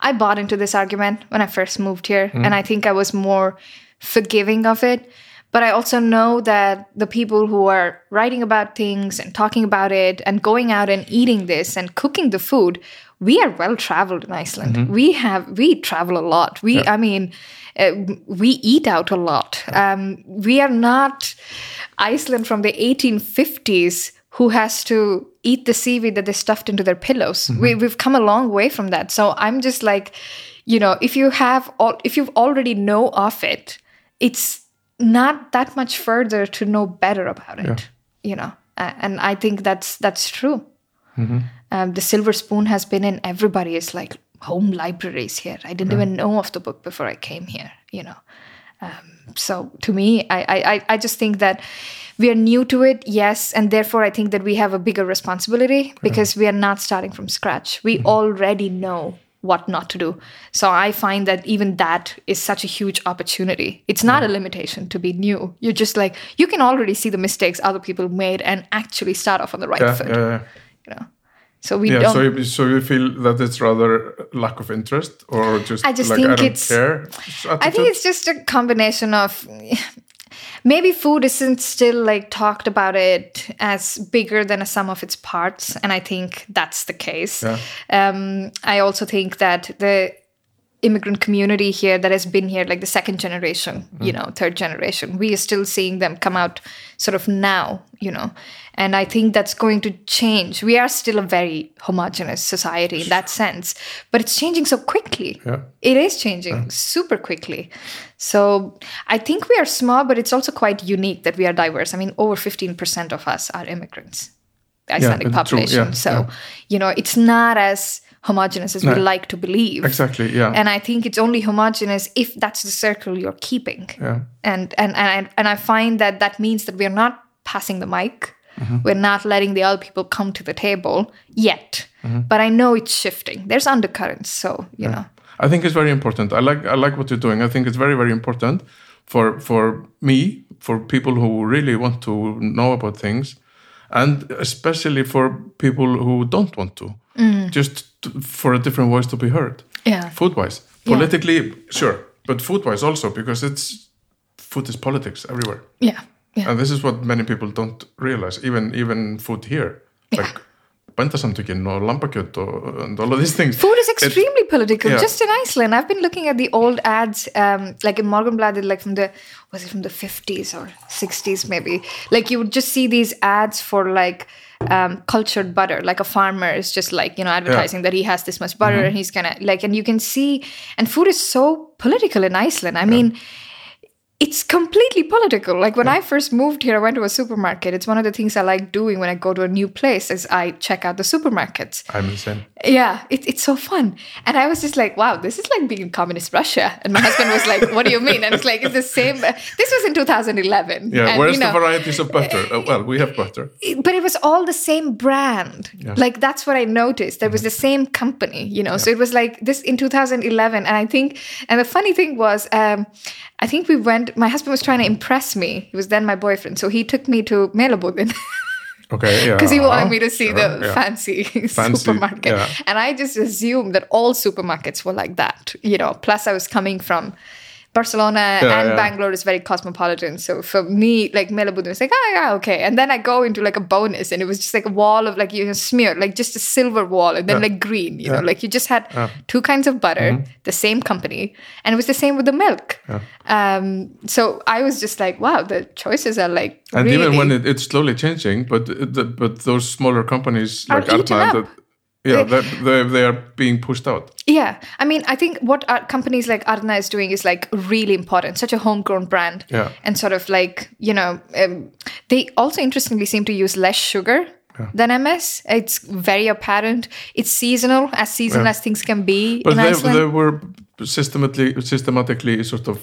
I bought into this argument when I first moved here, and I think I was more forgiving of it. But I also know that the people who are writing about things and talking about it and going out and eating this and cooking the food, we are well traveled in Iceland. We have we travel a lot. We, I mean, uh, we eat out a lot. Um, we are not Iceland from the 1850s who has to eat the seaweed that they stuffed into their pillows. We, we've come a long way from that. So I'm just like, you know, if you have, all, if you've already know of it, it's not that much further to know better about it. You know, and I think that's that's true. Mm-hmm. Um, the silver spoon has been in everybody's like home libraries here. I didn't even know of the book before I came here. You know, um, so to me I, I I- i just think that we are new to it yes and therefore i think that we have a bigger responsibility because we are not starting from scratch we mm-hmm. already know what not to do. So i find that even that is such a huge opportunity. It's not a limitation to be new. You're just like you can already see the mistakes other people made and actually start off on the right Yeah, foot yeah, yeah. you know? So we Yeah, don't so you, so you feel that it's rather lack of interest or just I just like think I it's- care? I think it's just a combination of maybe food isn't still like talked about it as bigger than a sum of its parts, and I think that's the case. Yeah. Um, I also think that the immigrant community here that has been here like the second generation you mm. know third generation. We are still seeing them come out sort of now you know. And i think that's going to change. We are still a very homogenous society in that sense but it's changing so quickly. Yeah. it is changing mm. super quickly. So i think we are small but it's also quite unique that we are diverse. I mean over 15% of us are immigrants icelandic true, population. Yeah, so yeah. you know it's not as homogenous as we like to believe exactly yeah and I think it's only homogenous if that's the circle you're keeping. yeah And and and I, and I find that that means that we're not passing the mic. Mm-hmm. We're not letting the other people come to the table yet. Mm-hmm. But I know it's shifting. There's undercurrents, so you know. I think it's very important. I like I like what you're doing. I think it's very very important for for me, for people who really want to know about things, and especially for people who don't want to, just to, for a different voice to be heard. Yeah. Food wise, Yeah. politically, sure, but food wise also because it's food is politics everywhere, Yeah. Yeah. and this is what many people don't realize. Even even food here, like. Bændasamtökin og lambakjöt og and all of these things. Food is It- extremely political. yeah. Just in Iceland, I've been looking at the old ads, um, like in Morgunblaðið, like from the was it from the fifties or sixties, maybe. Like you would just see these ads for like um, cultured butter, like a farmer is just like you know advertising that he has this much butter Mm-hmm. and he's gonna like, and you can see, and food is so political in Iceland. I mean. It's completely political. Like when I first moved here, I went to a supermarket. It's one of the things I like doing when I go to a new place is I check out the supermarkets. I'm the same. Yeah, it, it's so fun. And I was just like, wow, this is like being in communist Russia. And my husband was like, what do you mean? And it's like, it's the same. This was in 2011. Yeah, and, where's you know, the varieties of butter? Uh, well, we have butter. but it was all the same brand. Like that's what I noticed. There was the same company, you know. So it was like this in 2011, and I think, and the funny thing was, um, I think we went. My husband was trying to impress me. He was then my boyfriend, so he took me to Melabúðin Okay, yeah. because he wanted uh-huh, me to see the yeah. fancy, Fancy, supermarket, yeah. and I just assumed that all supermarkets were like that, you know. Plus, I was coming from. Barcelona Yeah, and yeah. Bangalore is very cosmopolitan. So for me, like Melabúðin was like, oh yeah, okay. And then I go into like a bonus and it was just like a wall of like you know, smeared, like just a silver wall and then like green, you know, like you just had two kinds of butter, Mm-hmm. the same company. And it was the same with the milk. Um, so I was just like, wow, the choices are like And really, even when it, it's slowly changing, but the, but those smaller companies like that, yeah, that, they, they are being pushed out. Yeah, I mean, I think what our companies like Arna is doing is like really important. Such a homegrown brand, Yeah. and sort of like you know, um, they also interestingly seem to use less sugar than MS. It's very apparent. It's seasonal, as seasonal Yeah. as things can be But they, they were systematically systematically sort of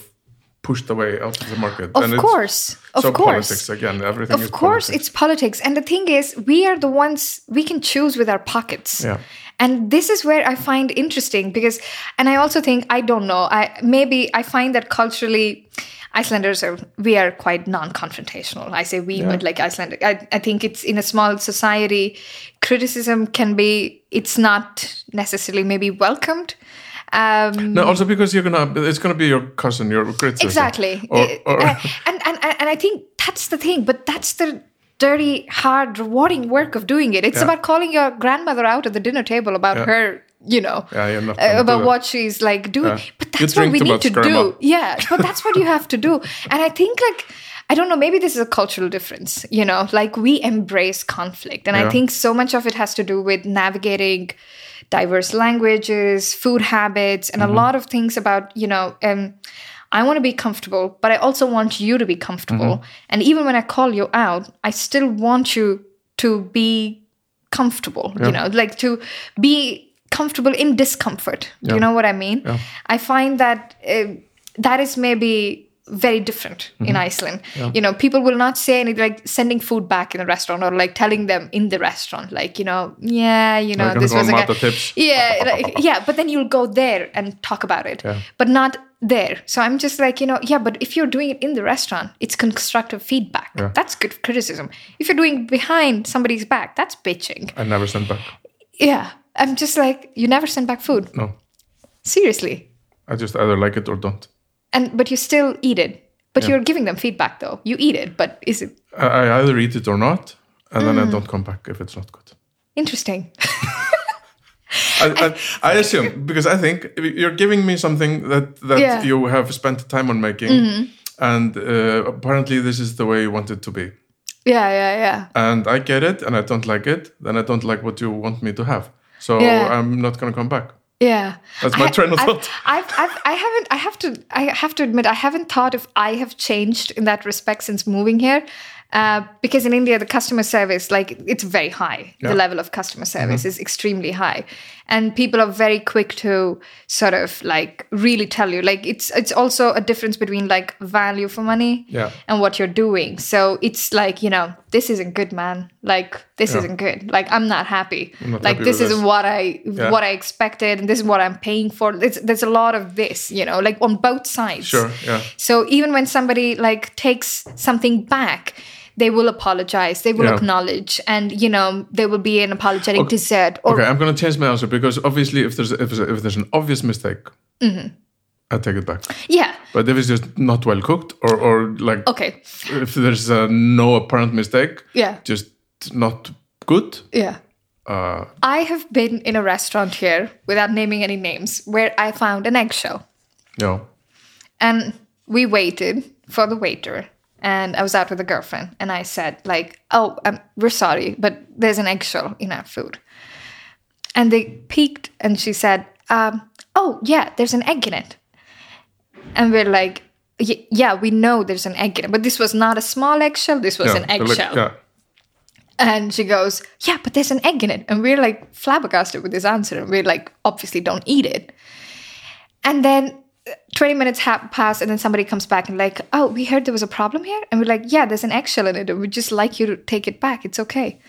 pushed away out of the market. of and it's- course, of so course. politics again. Everything is of course politics. it's politics and the thing is we are the ones we can choose with our pockets Yeah. and this is where i find interesting because and i also think i don't know i maybe i find that culturally icelanders are we are quite non-confrontational i say we but like iceland I, I think it's in a small society criticism can be it's not necessarily maybe welcomed um No, also because you're gonna, it's gonna be your cousin, your criticism. Exactly. Or, or, Uh, and, and and I think that's the thing, but that's the dirty, hard, rewarding work of doing it. It's Yeah. about calling your grandmother out at the dinner table about Yeah. her, you know, Yeah, uh, about what she's like doing. Yeah. But that's what we need to do. Yeah, but that's what you have to do. And I think like I don't know, maybe this is a cultural difference, you know, like we embrace conflict. And I think so much of it has to do with navigating diverse languages, food habits, and Mm-hmm. a lot of things about, you know, um, I want to be comfortable, but I also want you to be comfortable. Mm-hmm. And even when I call you out, I still want you to be comfortable, you know, like to be comfortable in discomfort. Do you know what I mean? I find that uh, that is maybe very different in Mm-hmm. Iceland. You know, people will not say anything like sending food back in the restaurant or like telling them in the restaurant, like, you know, yeah, you know, Like this was a guy- tips. Yeah, like, yeah, but then you'll go there and talk about it, Yeah. but not there. So I'm just like, you know, yeah, but if you're doing it in the restaurant, it's constructive feedback. That's good criticism. If you're doing behind somebody's back, that's bitching. I never sent back. Yeah. I'm just like, you never send back food. No, Seriously. I just either like it or don't. And but you still eat it. But you're giving them feedback though. You eat it, but is it I, I either eat it or not, and Mm. then I don't come back if it's not good. interesting? I, I, I assume because I think you're giving me something that that Yeah. Mm-hmm. you have spent time on making, and uh, apparently this is the way you want it to be. yeah, yeah, yeah. And I get it, and I don't like it. Then I don't like what you want me to have. So Yeah. I'm not gonna come back. Yeah. That's my I, train of I've- thought. I've, I've, I haven't, I have to, I have to admit, I haven't thought if I have changed in that respect since moving here. Uh, because in India, the customer service, like, it's very high. Yeah. The level of customer service is extremely high. And people are very quick to sort of like really tell you. Like, it's it's also a difference between like value for money Yeah. and what you're doing. So it's like, you know, this isn't good, man. Like, this Yeah. isn't good. Like, I'm not happy. not like, happy this isn't this. what I Yeah. what I expected and this is what I'm paying for. There's, there's a lot of this, you know, like on both sides. Sure, yeah. So even when somebody like takes something back, they will apologize, they will Yeah. acknowledge, and you know, there will be an apologetic dessert. Or Okay, I'm gonna change my answer because obviously, if there's if there's, if there's an obvious mistake, Mm-hmm. I take it back. yeah, But if it's just not well cooked, or or like okay, if there's uh, no apparent mistake, yeah, just not good. yeah. Uh, I have been in a restaurant here without naming any names where I found an eggshell. no, And we waited for the waiter. And I was out with a girlfriend. And I said, like, oh, um, we're sorry, but there's an eggshell in our food. And they peeked and she said, um, oh, yeah, there's an egg in it. And we're like, yeah, we know there's an egg in it, but this was not a small eggshell. This was Yeah, an they're like- eggshell. yeah. And she goes, Yeah, but there's an egg in it. And we're like flabbergasted with this answer. And we're like, obviously don't eat it. And then uh, 20 minutes ha- pass, and then somebody comes back and like, Oh, we heard there was a problem here. And we're like, Yeah, there's an eggshell in it. And we'd just like you to take it back. It's okay.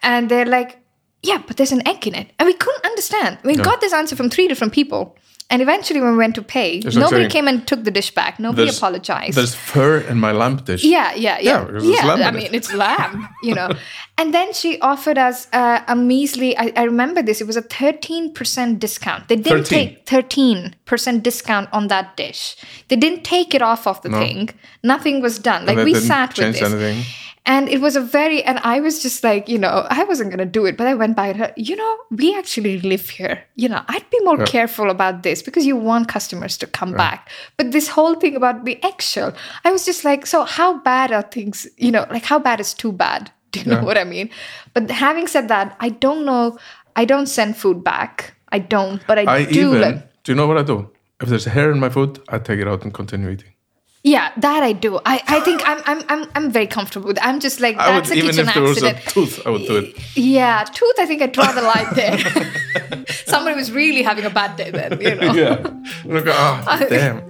And they're like, Yeah, but there's an egg in it. And we couldn't understand. We got this answer from three different people. And eventually, when we went to pay, nobody came and took the dish back. Nobody There's- apologized. There's fur in my lamb dish. Yeah, yeah, Yeah, yeah. lamb I mean, it's lamb, you know. and then she offered us uh, a measly, I, I remember this, it was a 13% discount. They didn't 13? take 13% discount on that dish. They didn't take it off of the thing. Nothing was done. Like we sat with this. anything. And it was a very, and I was just like, you know, I wasn't going to do it, but I went by and her, you know, we actually live here. You know, I'd be more careful about this because you want customers to come back. But this whole thing about the eggshell, I was just like, so how bad are things, you know, like how bad is too bad? Do you know what I mean? But having said that, I don't know, I don't send food back. I don't, but I, I do even, like, do you know what I do? If there's a hair in my food, I take it out and continue eating. Yeah, that I do. I, I think I'm, I'm, I'm, I'm very comfortable with. I'm just like, that's would, a even kitchen if there was accident. a tooth, I would do it. Yeah, tooth, I think I draw the line there. Somebody was really having a bad day then, you know. Yeah. Look, ah, damn.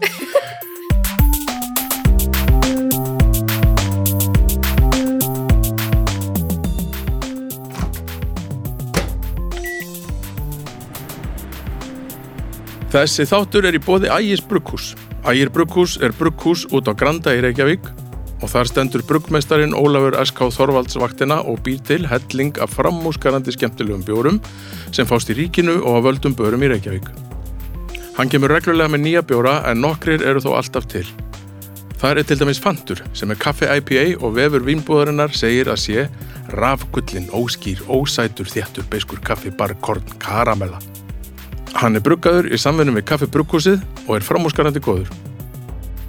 Þessi þáttur er í bóði Ægis Brugghús. Ægir Brugghús er brugghús út á Granda í Reykjavík og þar stendur bruggmeistarin Ólafur S.K. Þorvalds vaktina og býr til helling af framúskarandi skemmtilegum bjórum sem fást í ríkinu og að völdum börum í Reykjavík. Hann kemur reglulega með nýja bjóra en nokkrir eru þó alltaf til. Það er til dæmis Fantur sem er kaffi IPA og vefur vínbúðarinnar segir að sé rafgullin, óskýr, ósætur, þéttur, beiskur kaffi, barkorn, karamella. Hann er bruggaður í samvinnu með kaffi brugghúsið og er framúskarandi góður.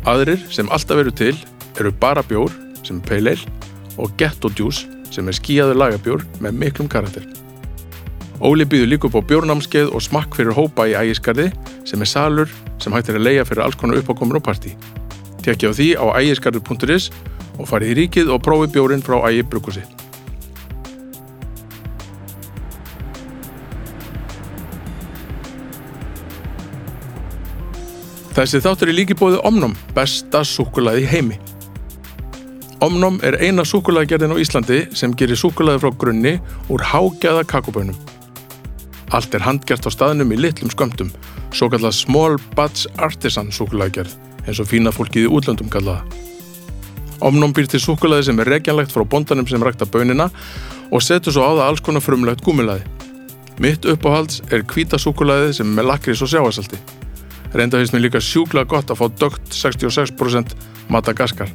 Aðrir sem alltaf eru til eru bara bjór sem er ale og ghetto juice sem er skíjaður lagabjór með miklum karakter. Óli býður líka upp á bjórnámskeið og smakk fyrir hópa í ægiskarði sem er salur sem hægt er að leia fyrir alls konar uppákomur og partí. Tekja á því á ægiskarður.is og farið í ríkið og prófi bjórin frá ægi brugghúsi. Þessi þáttur er líki bóðið Omnum, besta súkkulaði í heimi. Omnum er eina súkkulaðgerðin á Íslandi sem gerir súkkulaði frá grunni úr hágæða kakobönum. Allt er handgert á staðnum í litlum skömmtum, svo kallað Small Batch Artisan súkkulaðgerð, eins og fína fólkið í útlöndum kallaða. Omnum býr til súkkulaði sem er regjanlegt frá bondanum sem rækta bönina og setur svo á það alls konar frumlegt gúmilaði. Mitt uppáhalds er hvíta súkkulaði sem er með lakrís og sjáasalti. Reynda finnst mér líka sjúklega gott að fá dögt 66% Madagaskar.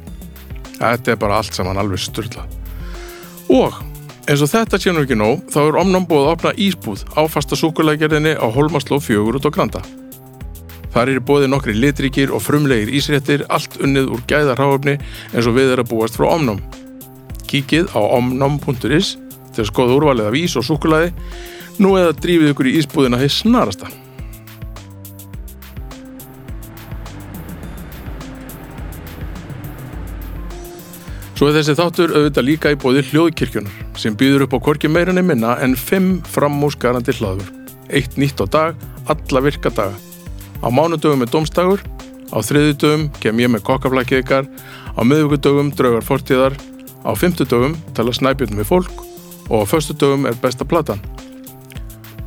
Þetta er bara allt saman alveg styrla. Og eins og þetta nú ekki nóg, þá er omnum búið að opna ísbúð á fasta súkulægerðinni á Holmasló 4 út á Granda. Þar eru bóðið nokkri litríkir og frumlegir ísréttir, allt unnið úr gæða ráöfni eins og við er að búast frá omnum. Kíkið á omnum.is til að skoða úrvalið af ís og súkulæði, nú eða drífið ykkur í ísbúðina hér snarasta. Svo er þessi þáttur auðvitað líka í bóði hljóðkirkjunar sem býður upp á korki meirinni minna en 5 framúsgarandi hlaður. Eitt nýtt á dag, alla virka daga. Á mánudögum er domstagur, á þriðudögum kem ég með kokkaflækið ykkar, á miðvíkudögum draugar fortíðar, á fymtudögum tala snæpjörnum við fólk og á föstudögum er besta platan.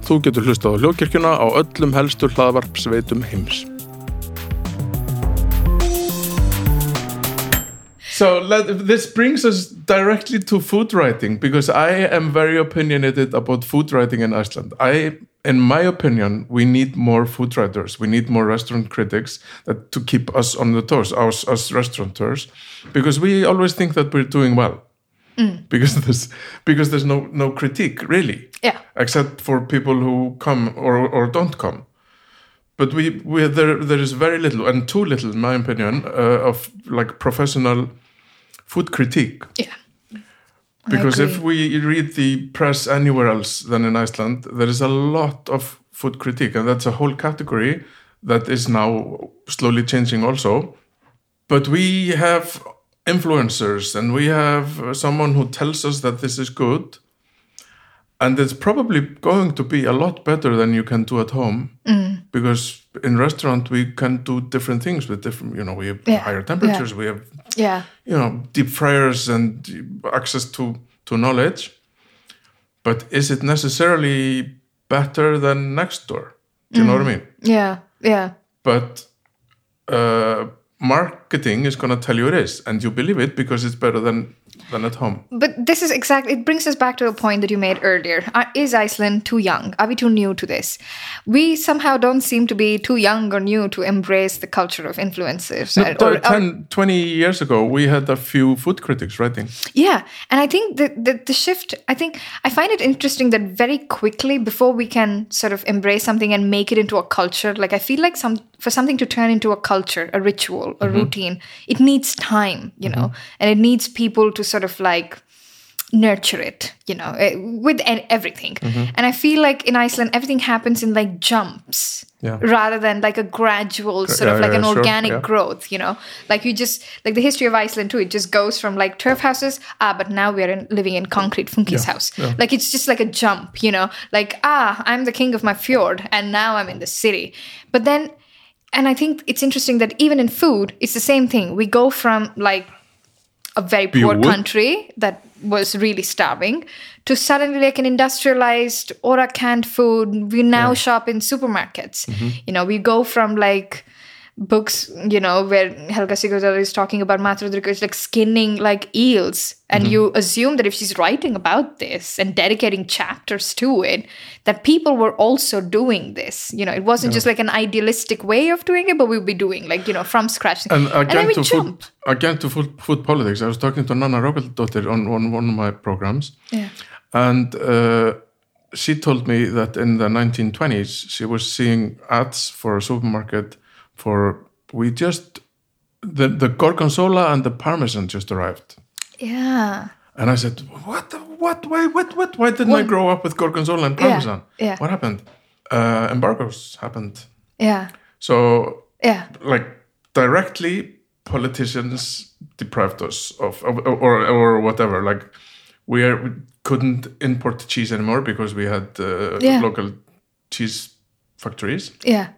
Þú getur hlustað á hljóðkirkjuna á öllum helstur hlaðvarpsveitum heims. So let, this brings us directly to food writing because I am very opinionated about food writing in Iceland. I, in my opinion, we need more food writers. We need more restaurant critics that, to keep us on the toes, us, us restaurateurs, because we always think that we're doing well. Because there's because there's no no critique really, Yeah. except for people who come or or don't come. But we we there there is very little and too little, in my opinion, uh, of like professional food critique. Yeah. Because if we read the press anywhere else than in Iceland, there is a lot of food critique, and that's a whole category that is now slowly changing also. but we have influencers and we have someone who tells us that this is good and it's probably going to be a lot better than you can do at home mm. because in restaurant we can do different things with different you know we have Yeah, higher temperatures we have Yeah. you know deep fryers and access to to knowledge but is it necessarily better than next door do you know what i mean Yeah. Yeah. but uh, marketing is going to tell you it is and you believe it because it's better than than at home But this is exactly, it brings us back to a point that you made earlier. Uh, is Iceland too young? Are we too new to this? We somehow don't seem to be too young or new to embrace the culture of influencers. No, Uh, or- or- 10 20 years ago we had a few food critics writing Yeah, and I think the, the the shift. I think I find it interesting that very quickly before we can sort of embrace something and make it into a culture. Like I feel like some for something to turn into a culture, a ritual, a routine, it needs time, you know, and it needs people to sort of like nurture it, you know, eh, with everything. And I feel like in Iceland, everything happens in like jumps. Yeah. Rather than like a gradual sort yeah, of like yeah, an organic growth, you know, like you just like the history of Iceland too. It just goes from like turf houses, ah, but now we're in, living in concrete Funki's Yeah, house. Like it's just like a jump, you know, like ah, I'm the king of my fjord, and now I'm in the city. But then, and I think it's interesting that even in food, it's the same thing. We go from like a very poor country that was really starving to suddenly like an industrialized ora canned food we now shop in supermarkets Mm-hmm. you know we go from like books you know where helga sigurdardóttir is talking about Matur og drykkur is like skinning like eels. And Mm-hmm. you assume that if she's writing about this and dedicating chapters to it that people were also doing this. You know it wasn't just like an idealistic way of doing it but we'd be doing like you know from scratch. And then again we to jump. food again to food, food politics. I was talking to Nanna Rögnvaldardóttir on one, one of my programs. Yeah. and uh, she told me that in the 1920s she was seeing ads for a supermarket for we just the, the gorgonzola and the parmesan just arrived. Yeah. And i said what what why what what why didn't i grow up with gorgonzola and parmesan? yeah. what happened? Uh, embargoes happened. Yeah. So yeah. like directly politicians deprived us of, of or or whatever. Like we, are, we couldn't import cheese anymore because we had uh, Yeah. local cheese factories. Yeah.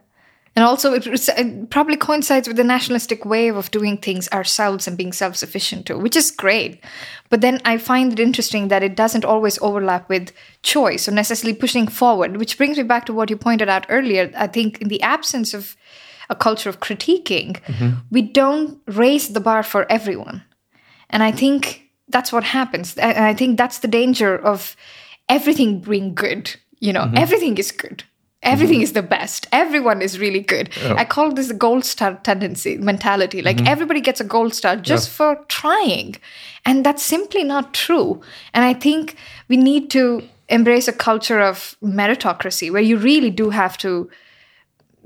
And also, it, it probably coincides with the nationalistic way of doing things ourselves and being self sufficient too, which is great. But then I find it interesting that it doesn't always overlap with choice or necessarily pushing forward, which brings me back to what you pointed out earlier. I think in the absence of a culture of critiquing, mm-hmm. we don't raise the bar for everyone. And I think that's what happens. And I think that's the danger of everything being good. You know, mm-hmm. everything is good. Everything mm-hmm. is the best. Everyone is really good. I call this the gold star tendency mentality. Like mm-hmm. everybody gets a gold star just for trying. And that's simply not true. And I think we need to embrace a culture of meritocracy where you really do have to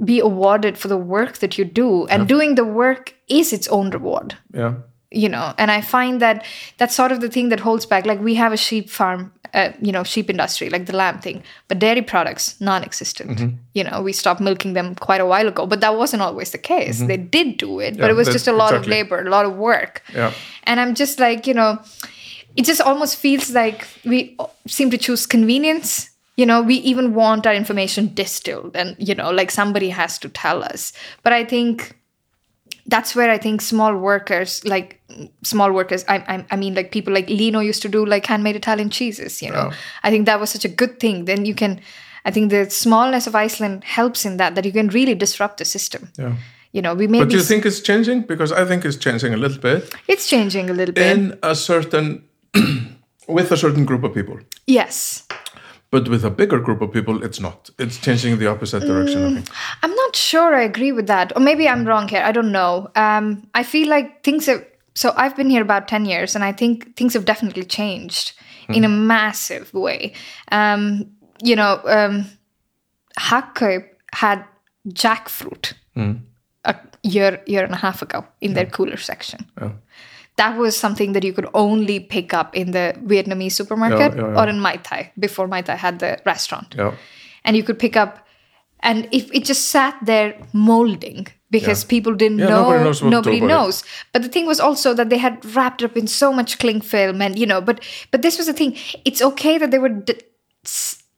be awarded for the work that you do. And doing the work is its own reward yeah you know and i find that that's sort of the thing that holds back. Like we have a sheep farm uh, you know sheep industry like the lamb thing but dairy products non-existent. You know we stopped milking them quite a while ago but that wasn't always the case. They did do it but it was just a lot exactly. of labor a lot of work. Yeah. and i'm just like you know it just almost feels like we seem to choose convenience. You know we even want our information distilled and you know like somebody has to tell us. But i think that's where I think small workers, like small workers, I, I, I mean, like people like Lino used to do like handmade Italian cheeses, you know. Yeah. I think that was such a good thing. Then you can, I think the smallness of Iceland helps in that, that you can really disrupt the system. yeah You know, we may but do you think it's changing because i think it's changing a little bit it's changing a little bit. in a certain with a certain group of people yes. But with a bigger group of people it's not it's changing the opposite direction i think I'm not sure I agree with that. Or maybe I'm wrong here. I don't know. Um, I feel like things have. So I've been here about 10 years, and I think things have definitely changed in a massive way. Um, you know, um, Hagkaup had jackfruit a year, year and a half ago in their cooler section. Yeah. That was something that you could only pick up in the Vietnamese supermarket Yeah, yeah, yeah. or in Mai Tai before Mai Tai had the restaurant. Yeah. And you could pick up and if it just sat there molding because people didn't know nobody knows what to do nobody knows. But the thing was also that they had wrapped up in so much cling film and you know but but this was the thing. It's okay that they were d-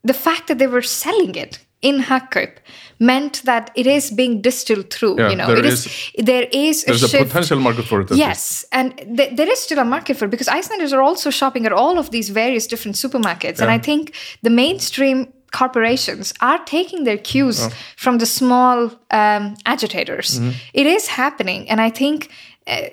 the fact that they were selling it in Hagkaup meant that it is being distilled through Yeah, you know there it is there is there's a shift potential market for it. at least. Yes, and th- there is still a market for it because Icelanders are also shopping at all of these various different supermarkets. And I think the mainstream corporations are taking their cues from the small um, agitators. Mm-hmm. It is happening, and I think. Uh,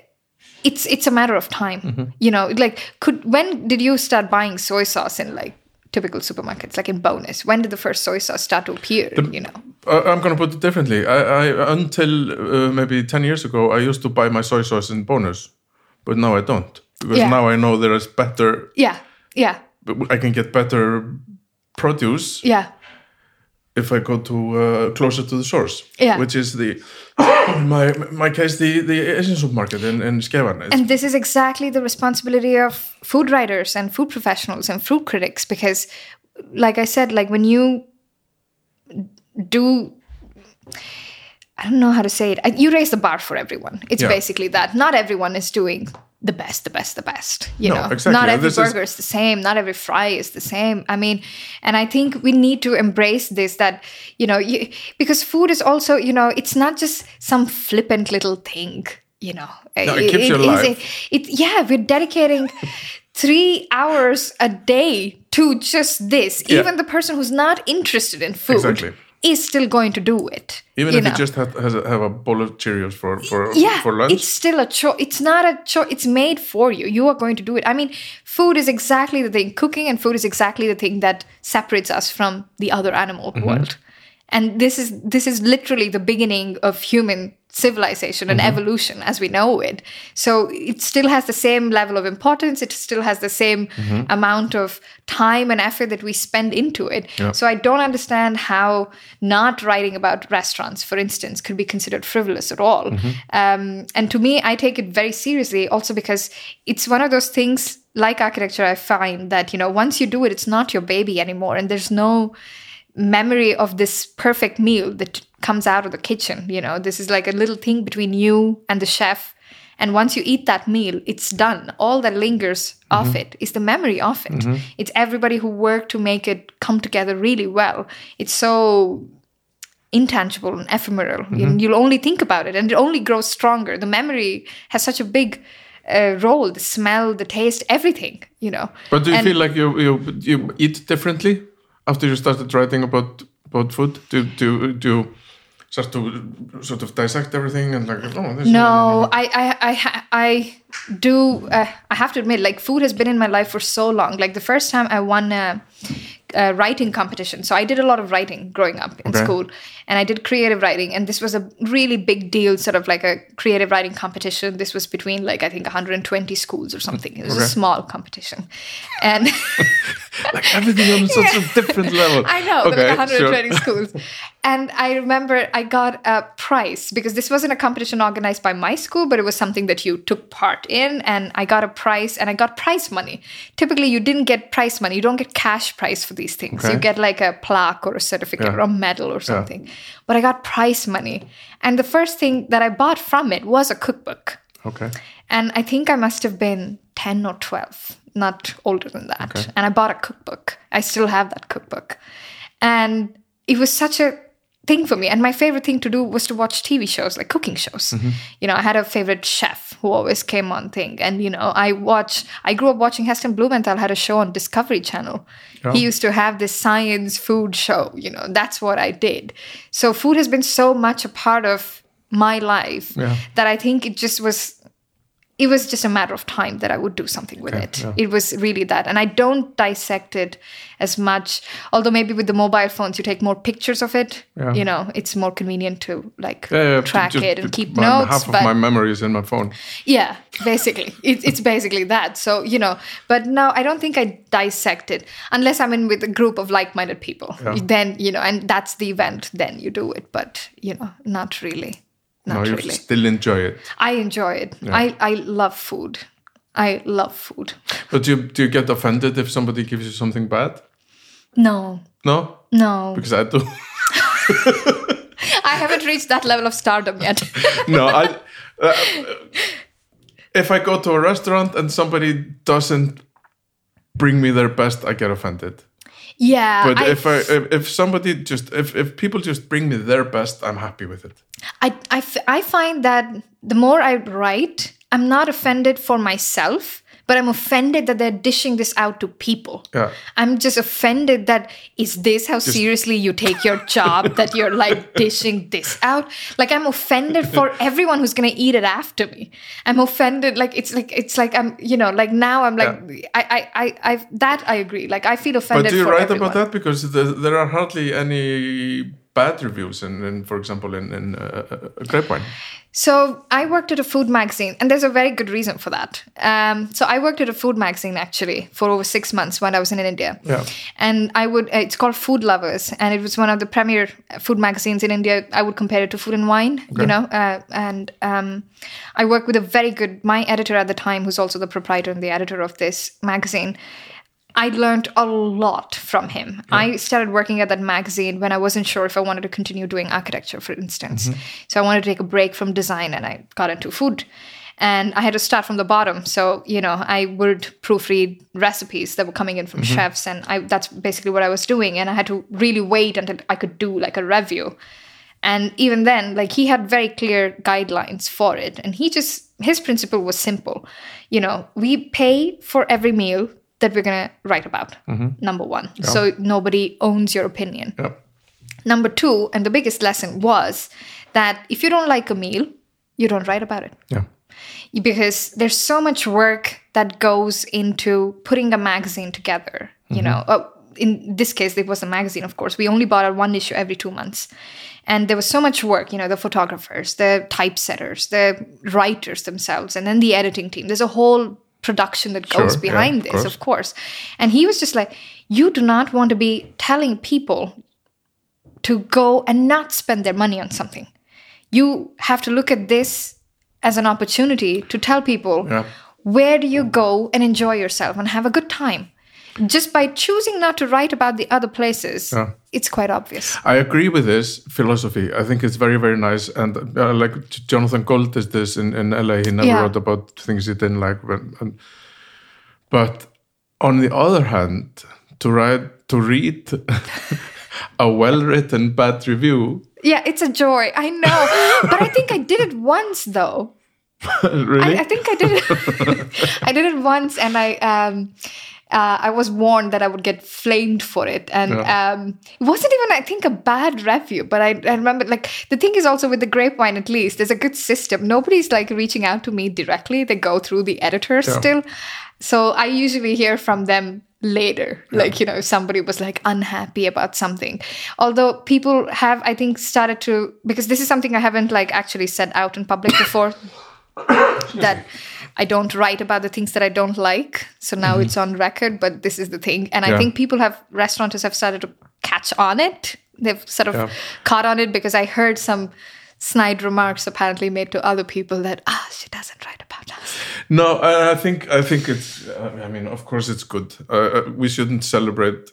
it's it's a matter of time, Mm-hmm. you know. Like, could when did you start buying soy sauce in like typical supermarkets, like in Bonus? When did the first soy sauce start to appear? you know, Uh, I'm going to put it differently. I, I until uh, maybe 10 years ago, I used to buy my soy sauce in bonus, but now I don't because Yeah. now I know there is better. yeah, yeah, I can get better produce yeah, if I go to uh, closer to the source. Yeah. which is the my my case the the Asian supermarket in in Skeifan. And this is exactly the responsibility of food writers and food professionals and food critics because, like I said, like when you do. I don't know how to say it. You raise the bar for everyone. It's Yeah. basically that. Not everyone is doing the best, the best, the best. You No, know, exactly. not every this is- burger is the same. Not every fry is the same. I mean, and I think we need to embrace this. That you know, you, because food is also you know, it's not just some flippant little thing. You know, No, it keeps you is alive. a- it yeah, we're dedicating three hours a day to just this. Yeah. Even the person who's not interested in food Exactly. Is still going to do it. Even if know? you just have, has a, have a bowl of Cheerios for for yeah, for lunch. it's still a choice. It's not a choice. It's made for you. You are going to do it. I mean, food is exactly the thing. Cooking and food is exactly the thing that separates us from the other animal Mm-hmm. world. And this is this is literally the beginning of human civilization and Mm-hmm. evolution as we know it. So it still has the same level of importance. It still has the same Mm-hmm. amount of time and effort that we spend into it. Yeah. So I don't understand how not writing about restaurants, for instance, could be considered frivolous at all. Um, and to me, I take it very seriously also because it's one of those things like architecture, I find that, you know, once you do it, it's not your baby anymore. And there's no memory of this perfect meal that comes out of the kitchen. You know, this is like a little thing between you and the chef. And once you eat that meal, it's done. All that lingers of mm-hmm. it is the memory of it. Mm-hmm. It's everybody who worked to make it come together really well. It's so intangible and ephemeral. You- mm-hmm. You'll only think about it and it only grows stronger. The memory has such a big uh, role the smell, the taste, everything, you know. But do you And- feel like you, you you eat differently after you started writing about about food? Do do do start to sort of dissect everything and like oh this No, I, I, I, I do. Uh, I have to admit, like food has been in my life for so long. Like the first time I won a, a writing competition, so I did a lot of writing growing up in Okay. school, and I did creative writing, and this was a really big deal, sort of like a creative writing competition. This was between like I think 120 schools or something. It was a small competition, and. like everything on such a different level. I know, there were Okay, 120 sure. schools. And I remember I got a prize because this wasn't a competition organized by my school, but it was something that you took part in. And I got a prize and I got prize money. Typically, you didn't get prize money, you don't get cash prize for these things. Okay. You get like a plaque or a certificate Yeah. or a medal or something. But I got prize money. And the first thing that I bought from it was a cookbook. Okay. And I think I must have been 10 or 12, not older than that. Okay. And I bought a cookbook. I still have that cookbook. And it was such a thing for me. And my favorite thing to do was to watch TV shows, like cooking shows. Mm-hmm. You know, I had a favorite chef who always came on thing. And, you know, I watch, I grew up watching Heston Blumenthal had a show on Discovery Channel. He oh. used to have this science food show, you know, that's what I did. So food has been so much a part of my life Yeah. that I think it just was it was just a matter of time that I would do something with Okay, it. yeah. It was really that. And I don't dissect it as much, although maybe with the mobile phones you take more pictures of it. Yeah. You know, it's more convenient to like Yeah, track just- it and keep my, notes. Half of but my memory is in my phone. yeah, basically. it, it's basically that. So, you know, but now I don't think I dissect it unless I'm in with a group of like minded people. Then, you know, and that's the event, then you do it. But, you know, not really. No, you still enjoy it. I enjoy it. I, I love food. I love food. But do you, do you get offended if somebody gives you something bad? No, No? no. Because I do. I haven't reached that level of stardom yet. no, I. Uh, if I go to a restaurant and somebody doesn't bring me their best, I get offended. yeah. But I, if I if, if somebody just if if people just bring me their best, I'm happy with it. I, I, f- I find that the more I write, I'm not offended for myself, but I'm offended that they're dishing this out to people. Yeah. I'm just offended that is this how seriously you take your job that you're like dishing this out? Like I'm offended for everyone who's gonna eat it after me. I'm offended like it's like it's like I'm you know like now I'm like I, I I I that I agree. Like I feel offended. But do you write everyone. about that because the, there are hardly any bad reviews in, in for example, in in uh, uh, Grapevine. So I worked at a food magazine, and there's a very good reason for that. Um, so I worked at a food magazine actually for over six months when I was in India. Yeah. And I would, uh, it's called Food Lovers, and it was one of the premier food magazines in India. I would compare it to Food and Wine, you know. Uh, and um, I worked with a very good, my editor at the time, who's also the proprietor and the editor of this magazine. I learned a lot from him. I started working at that magazine when I wasn't sure if I wanted to continue doing architecture, for instance. Mm-hmm. So I wanted to take a break from design and I got into food. And I had to start from the bottom. So, you know, I would proofread recipes that were coming in from mm-hmm. chefs. And I, that's basically what I was doing. And I had to really wait until I could do like a review. And even then, like he had very clear guidelines for it. And he just, his principle was simple. You know, we pay for every meal that we're going to write about, number one. So nobody owns your opinion. Yeah. Number two, and the biggest lesson was that if you don't like a meal, you don't write about it. Yeah. because there's so much work that goes into putting a magazine together you know. Uh, in this case it was a magazine of course. We only bought out one issue every two months. And there was so much work you know the photographers the typesetters the writers themselves and then the editing team. There's a whole production that goes Sure, yeah, behind of this course. of course and he was just like you do not want to be telling people to go and not spend their money on something. You have to look at this as an opportunity to tell people Yeah. where do you go and enjoy yourself and have a good time. Just by choosing not to write about the other places, Yeah. It's quite obvious. I agree with this philosophy. I think it's very, very nice. And uh, like Jonathan Gold does this in, in LA. He never Yeah. wrote about things he didn't like. But, and, but on the other hand, to write, to read a well-written bad review, Yeah, it's a joy. I know. but I think I did it once though. really, I, I think I did it. I did it once, and I um, uh, I was warned that I would get flamed for it, and Yeah. um, it wasn't even I think a bad review. But I, I remember like the thing is also with the grapevine at least there's a good system. Nobody's like reaching out to me directly. They go through the editor Yeah. still, so I usually hear from them later like you know somebody was like unhappy about something although people have i think started to because this is something i haven't like actually said out in public before that I don't write about the things that I don't like. So now it's on record, but this is the thing. And I think people have, restaurateurs have started to catch on it. They've sort of Yeah. caught on it because I heard some snide remarks apparently made to other people that, ah, she doesn't write about us. no, I, I think I think it's. I mean, of course, it's good. Uh, uh, we shouldn't celebrate.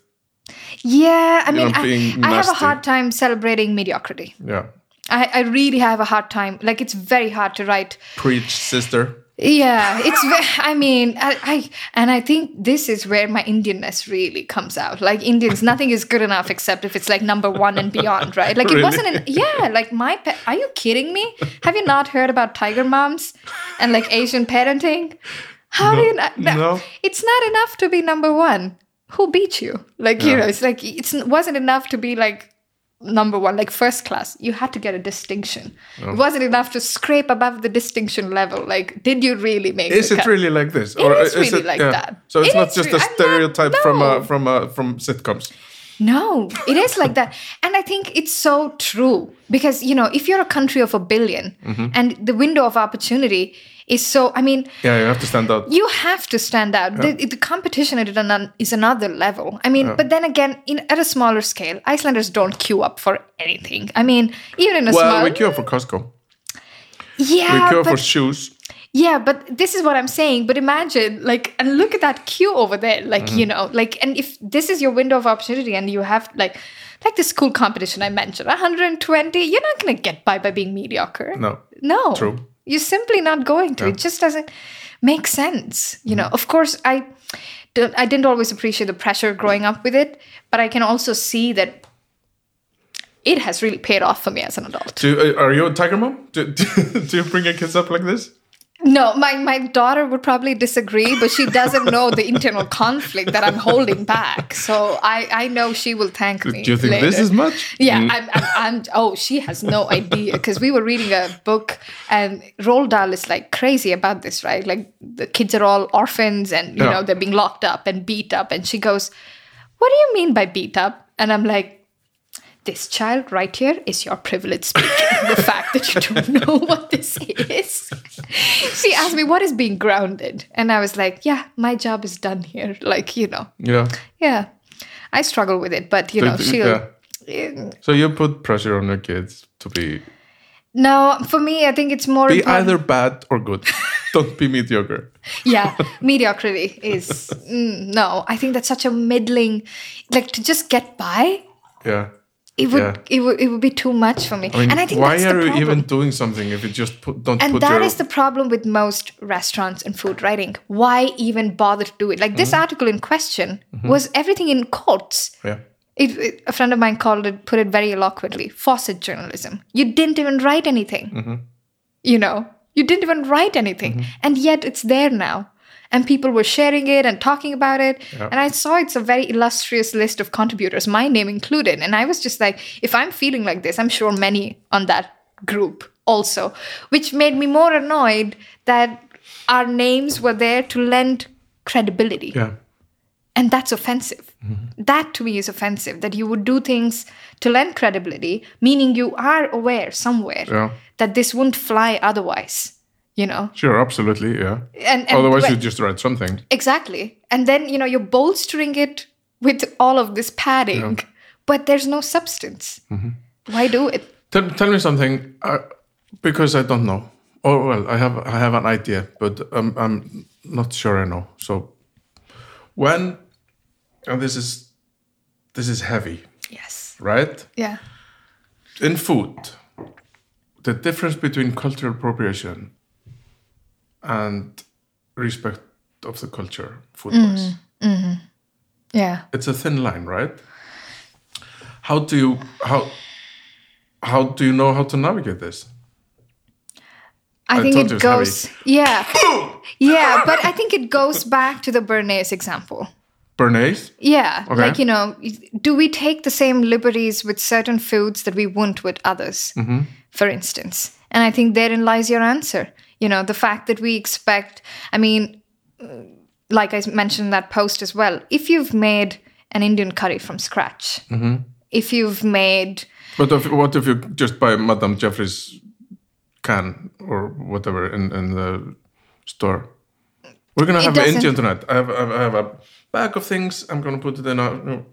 Yeah, I mean, know, I, I have a hard time celebrating mediocrity. Yeah, I, I really have a hard time. Like, it's very hard to write preach, sister. Yeah, it's. I mean, I, I and I think this is where my Indianness really comes out. Like Indians, nothing is good enough except if it's like number one and beyond, right? Like it wasn't. An, yeah, like my. Pa- are you kidding me? Have you not heard about tiger moms and like Asian parenting? How do you not? no. It's not enough to be number one. Who beat you? Like you know, it's like it's wasn't enough to be like number one, like first class. You had to get a distinction. Oh. It wasn't enough to scrape above the distinction level. Like, did you really make? Is it cut? really like this, It is really like that. So it's It not just re- a I'm not- stereotype from no. uh, from uh, from sitcoms. No, it is like that. And I think it's so true because, you know, if you're a country of a 1000000000 Mm-hmm. and the window of opportunity is so, I mean, Yeah, you have to stand out. you have to stand out. The, the competition at an, is another level. I mean, but then again, in, at a smaller scale, Icelanders don't queue up for anything. I mean, even in a Well, small, we queue up for Costco. yeah, we queue but, for shoes. Yeah, but this is what I'm saying. But imagine, like, and look at that queue over there. Like, Mm-hmm. you know, like, and if this is your window of opportunity and you have, like, like the school competition I mentioned, 120, you're not going to get by by being mediocre. No. No. True. You're simply not going to. It just doesn't make sense. You know, of course, I don't, I didn't always appreciate the pressure growing up with it, but I can also see that it has really paid off for me as an adult. Do uh, are you a tiger mom? Do, do, do you bring your kids up like this? No, my, my daughter would probably disagree, but she doesn't know the internal conflict that I'm holding back. So I, I know she will thank me. Do you think this later. is much? Yeah, mm. I'm, I'm, I'm. Oh, she has no idea because we were reading a book and Roald Dahl is like crazy about this, right? Like the kids are all orphans and you Yeah. know they're being locked up and beat up, and she goes, "What do you mean by beat up?" And I'm like. This child right here is your privilege speaking. the fact that you don't know what this is. She asked me, What is being grounded? And I was like, Yeah, my job is done here. Like, you know, Yeah. yeah. I struggle with it, but you know, So- she'll. yeah. So you put pressure on your kids to be No, for me, I think it's more be important- either bad or good. Don't be mediocre. yeah, mediocrity is mm, no. I think that's such a middling, like to just get by. Yeah. It would Yeah. it would it would be too much for me. I mean, and I think why are you even doing something if you just put, don't and put that your is the problem with most restaurants and food writing. Why even bother to do it? Like Mm-hmm. this article in question was everything in quotes. yeah It, it- a friend of mine called it, put it very eloquently, faucet journalism. You didn't even write anything. Mm-hmm. You know, you didn't even write anything, and yet it's there now, and people were sharing it and talking about it. And I saw it's a very illustrious list of contributors, my name included. And I was just like, if I'm feeling like this, I'm sure many on that group also, which made me more annoyed that our names were there to lend credibility. yeah And that's offensive. Mm-hmm. That to me is offensive that you would do things to lend credibility, meaning you are aware somewhere Yeah. that this wouldn't fly otherwise, you know? sure absolutely yeah And, and otherwise but- you just write something Exactly. And then, you know, you're bolstering it with all of this padding, but there's no substance. Mm-hmm. Why do it? tell, tell me something uh, because I don't know oh well I have I have an idea but um, I'm not sure I know so when and this is this is heavy Yes. right Yeah. in food the difference between cultural appropriation and respect of the culture food wise Yeah. it's a thin line right how do you how how do you know how to navigate this I, I think it it's heavy. goes, yeah. yeah, but I think it goes back to the Béarnaise example. béarnaise Yeah, Okay. like you know, do we take the same liberties with certain foods that we wouldn't with others? Mm-hmm. For instance, and I think therein lies your answer. You know, the fact that we expect. I mean, like I mentioned in that post as well. If you've made an Indian curry from scratch, Mm-hmm. if you've made but if, what if you just buy Madhur Jaffrey's can or whatever in, in the store we're gonna have doesn't- indian tonight I have, I have a bag of things i'm gonna put it in a no,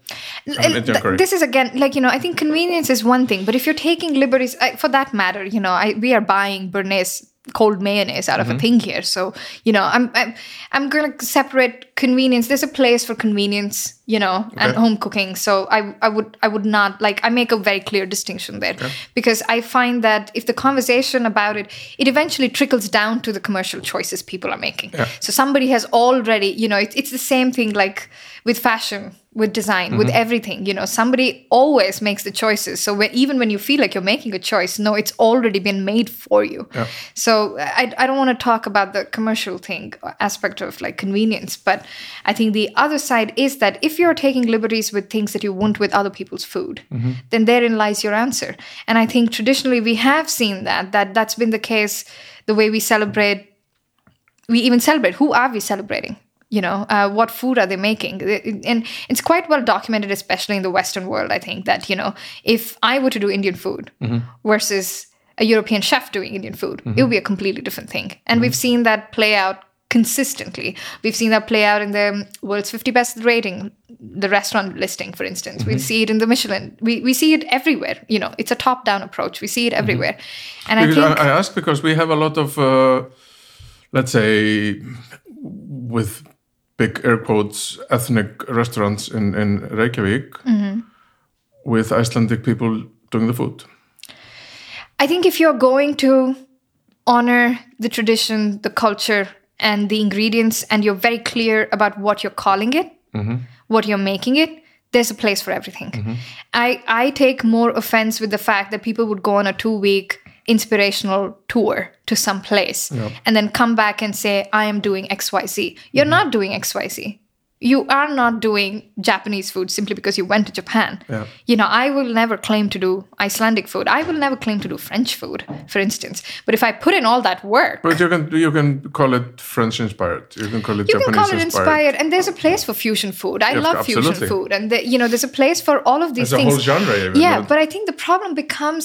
an Indian Th- curry. this is again like you know i think convenience is one thing but if you're taking liberties I, for that matter you know I, we are buying béarnaise cold mayonnaise out of Mm-hmm. a thing here. So you know i'm i'm, I'm going to separate convenience. There's a place for convenience you know and home cooking. So i i would i would not like i make a very clear distinction there because i find that if the conversation about it it eventually trickles down to the commercial choices people are making. So somebody has already you know it's, it's the same thing like with fashion with design with mm-hmm. everything you know. Somebody always makes the choices. So when, even when you feel like you're making a choice no it's already been made for you. So I, I don't want to talk about the commercial thing aspect of like convenience but i think the other side is that if you're taking liberties with things that you won't with other people's food then therein lies your answer. And i think traditionally we have seen that that that's been the case the way we celebrate we even celebrate who are we celebrating? You know uh, what food are they making? And it's quite well documented especially in the western world i think that you know if i were to do indian food versus a european chef doing indian food it would be a completely different thing. And we've seen that play out consistently. We've seen that play out in the world's 50 best rating the restaurant listing for instance. We see it in the michelin. We, we see it everywhere you know. It's a top down approach. We see it everywhere. And i think I, I ask because we have a lot of, uh, let's say, with big air quotes, ethnic restaurants in, in Reykjavik, Mm-hmm. with Icelandic people doing the food? I think if you're going to honor the tradition, the culture, and the ingredients, and you're very clear about what you're calling it, mm-hmm. what you're making it, there's a place for everything. Mm-hmm. I, I take more offense with the fact that people would go on a two week inspirational tour to some place and then come back and say, I am doing XYZ. You're mm-hmm. not doing XYZ. You are not doing Japanese food simply because you went to Japan. Yeah. You know, I will never claim to do Icelandic food. I will never claim to do French food, for instance. But if I put in all that work, But you can you can call it French inspired. You can call it you Japanese can call it inspired. inspired, and there's a place for fusion food. I Yeah, love fusion food, and the, you know, there's a place for all of these There's a things. whole genre even, yeah, but- but I think the problem becomes,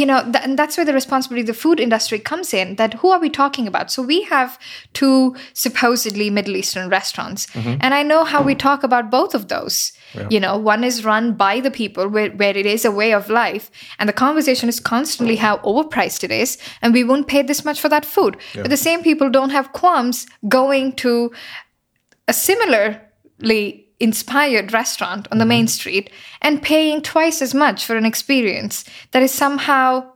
you know, th- and that's where the responsibility of the food industry comes in. That who are we talking about? So we have two supposedly Middle Eastern restaurants, Mm-hmm. and I know how we talk about both of those. You know, one is run by the people where, where it is a way of life, and the conversation is constantly how overpriced it is, and we won't pay this much for that food. But the same people don't have qualms going to a similarly inspired restaurant on the mm-hmm. main street and paying twice as much for an experience that is somehow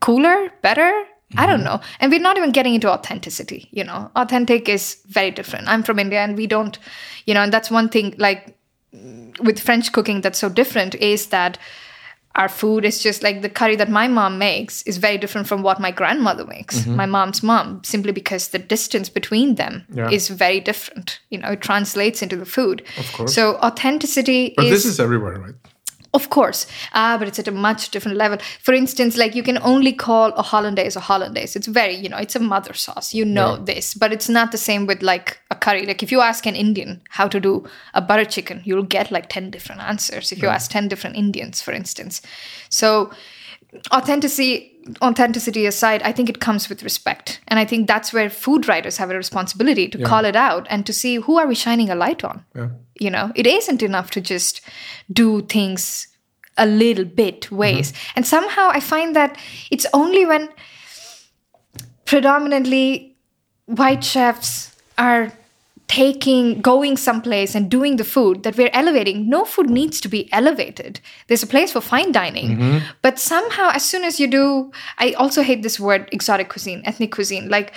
cooler, better. I don't mm-hmm. know. And we're not even getting into authenticity, you know. Authentic is very different. I'm from India and we don't, you know, and that's one thing like with French cooking that's so different is that our food is just like the curry that my mom makes is very different from what my grandmother makes, mm-hmm. my mom's mom, simply because the distance between them Yeah. is very different. You know, it translates into the food. Of course. So authenticity But is this is everywhere, right? Of course, ah, but it's at a much different level. For instance, like you can only call a hollandaise a hollandaise. It's very, you know, it's a mother sauce. You know this, but it's not the same with like a curry. Like if you ask an Indian how to do a butter chicken, you'll get like ten different answers. If you ask ten different Indians, for instance, so authenticity authenticity aside i think it comes with respect. And i think that's where food writers have a responsibility to call it out and to see who are we shining a light on? Yeah. you know it isn't enough to just do things a little bit ways. Mm-hmm. And somehow i find that it's only when predominantly white chefs are taking going someplace and doing the food that we're elevating no food needs to be elevated there's a place for fine dining but somehow as soon as you do i also hate this word exotic cuisine ethnic cuisine like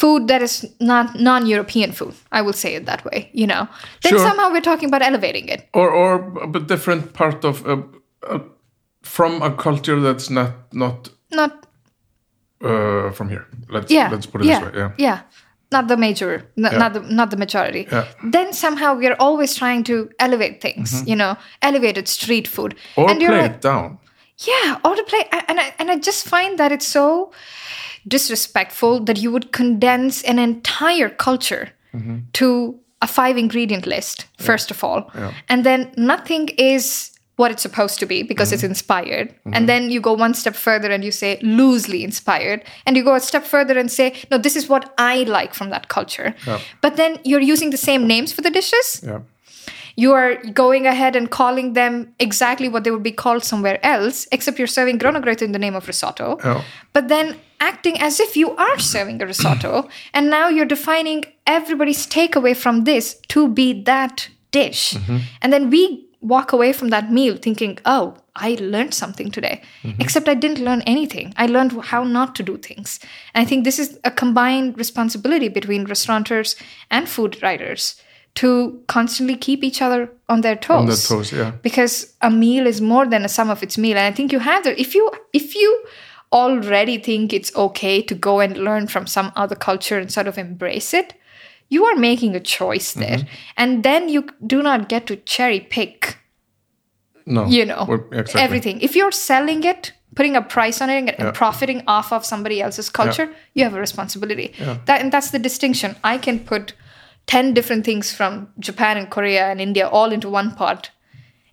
food that is not non-european food i will say it that way you know then Sure. somehow we're talking about elevating it Or or a different part of uh, uh, from a culture that's not not not uh, from here. Let's yeah let's put it yeah, this way. Yeah. yeah not the major n- Yeah. not the not the majority Yeah. then somehow we're always trying to elevate things you know elevated street food Mm-hmm. Or and you're play like it down. yeah or to play and I, and I just find that it's so disrespectful that you would condense an entire culture Mm-hmm. to a five ingredient list first of all and then nothing is what it's supposed to be because Mm-hmm. it's inspired and then you go one step further and you say loosely inspired and you go a step further and say no this is what i like from that culture but then you're using the same names for the dishes Yeah. you are going ahead and calling them exactly what they would be called somewhere else, except you're serving grjónagrautur in the name of risotto. Yeah. But then acting as if you are serving a risotto, and now you're defining everybody's takeaway from this to be that dish. And then we walk away from that meal thinking, oh, I learned something today. Mm-hmm. Except I didn't learn anything. I learned how not to do things. And I think this is a combined responsibility between restaurateurs and food writers to constantly keep each other on their toes. On their toes, yeah. Because a meal is more than a sum of its meal. And I think you have that. If you if you already think it's okay to go and learn from some other culture and sort of embrace it, you are making a choice there. Mm-hmm. And then you do not get to cherry pick No. you know exactly. everything. If you're selling it putting a price on it and, and profiting off of somebody else's culture you have a responsibility. That and that's the distinction. I can put 10 different things from japan and korea and india all into one pot.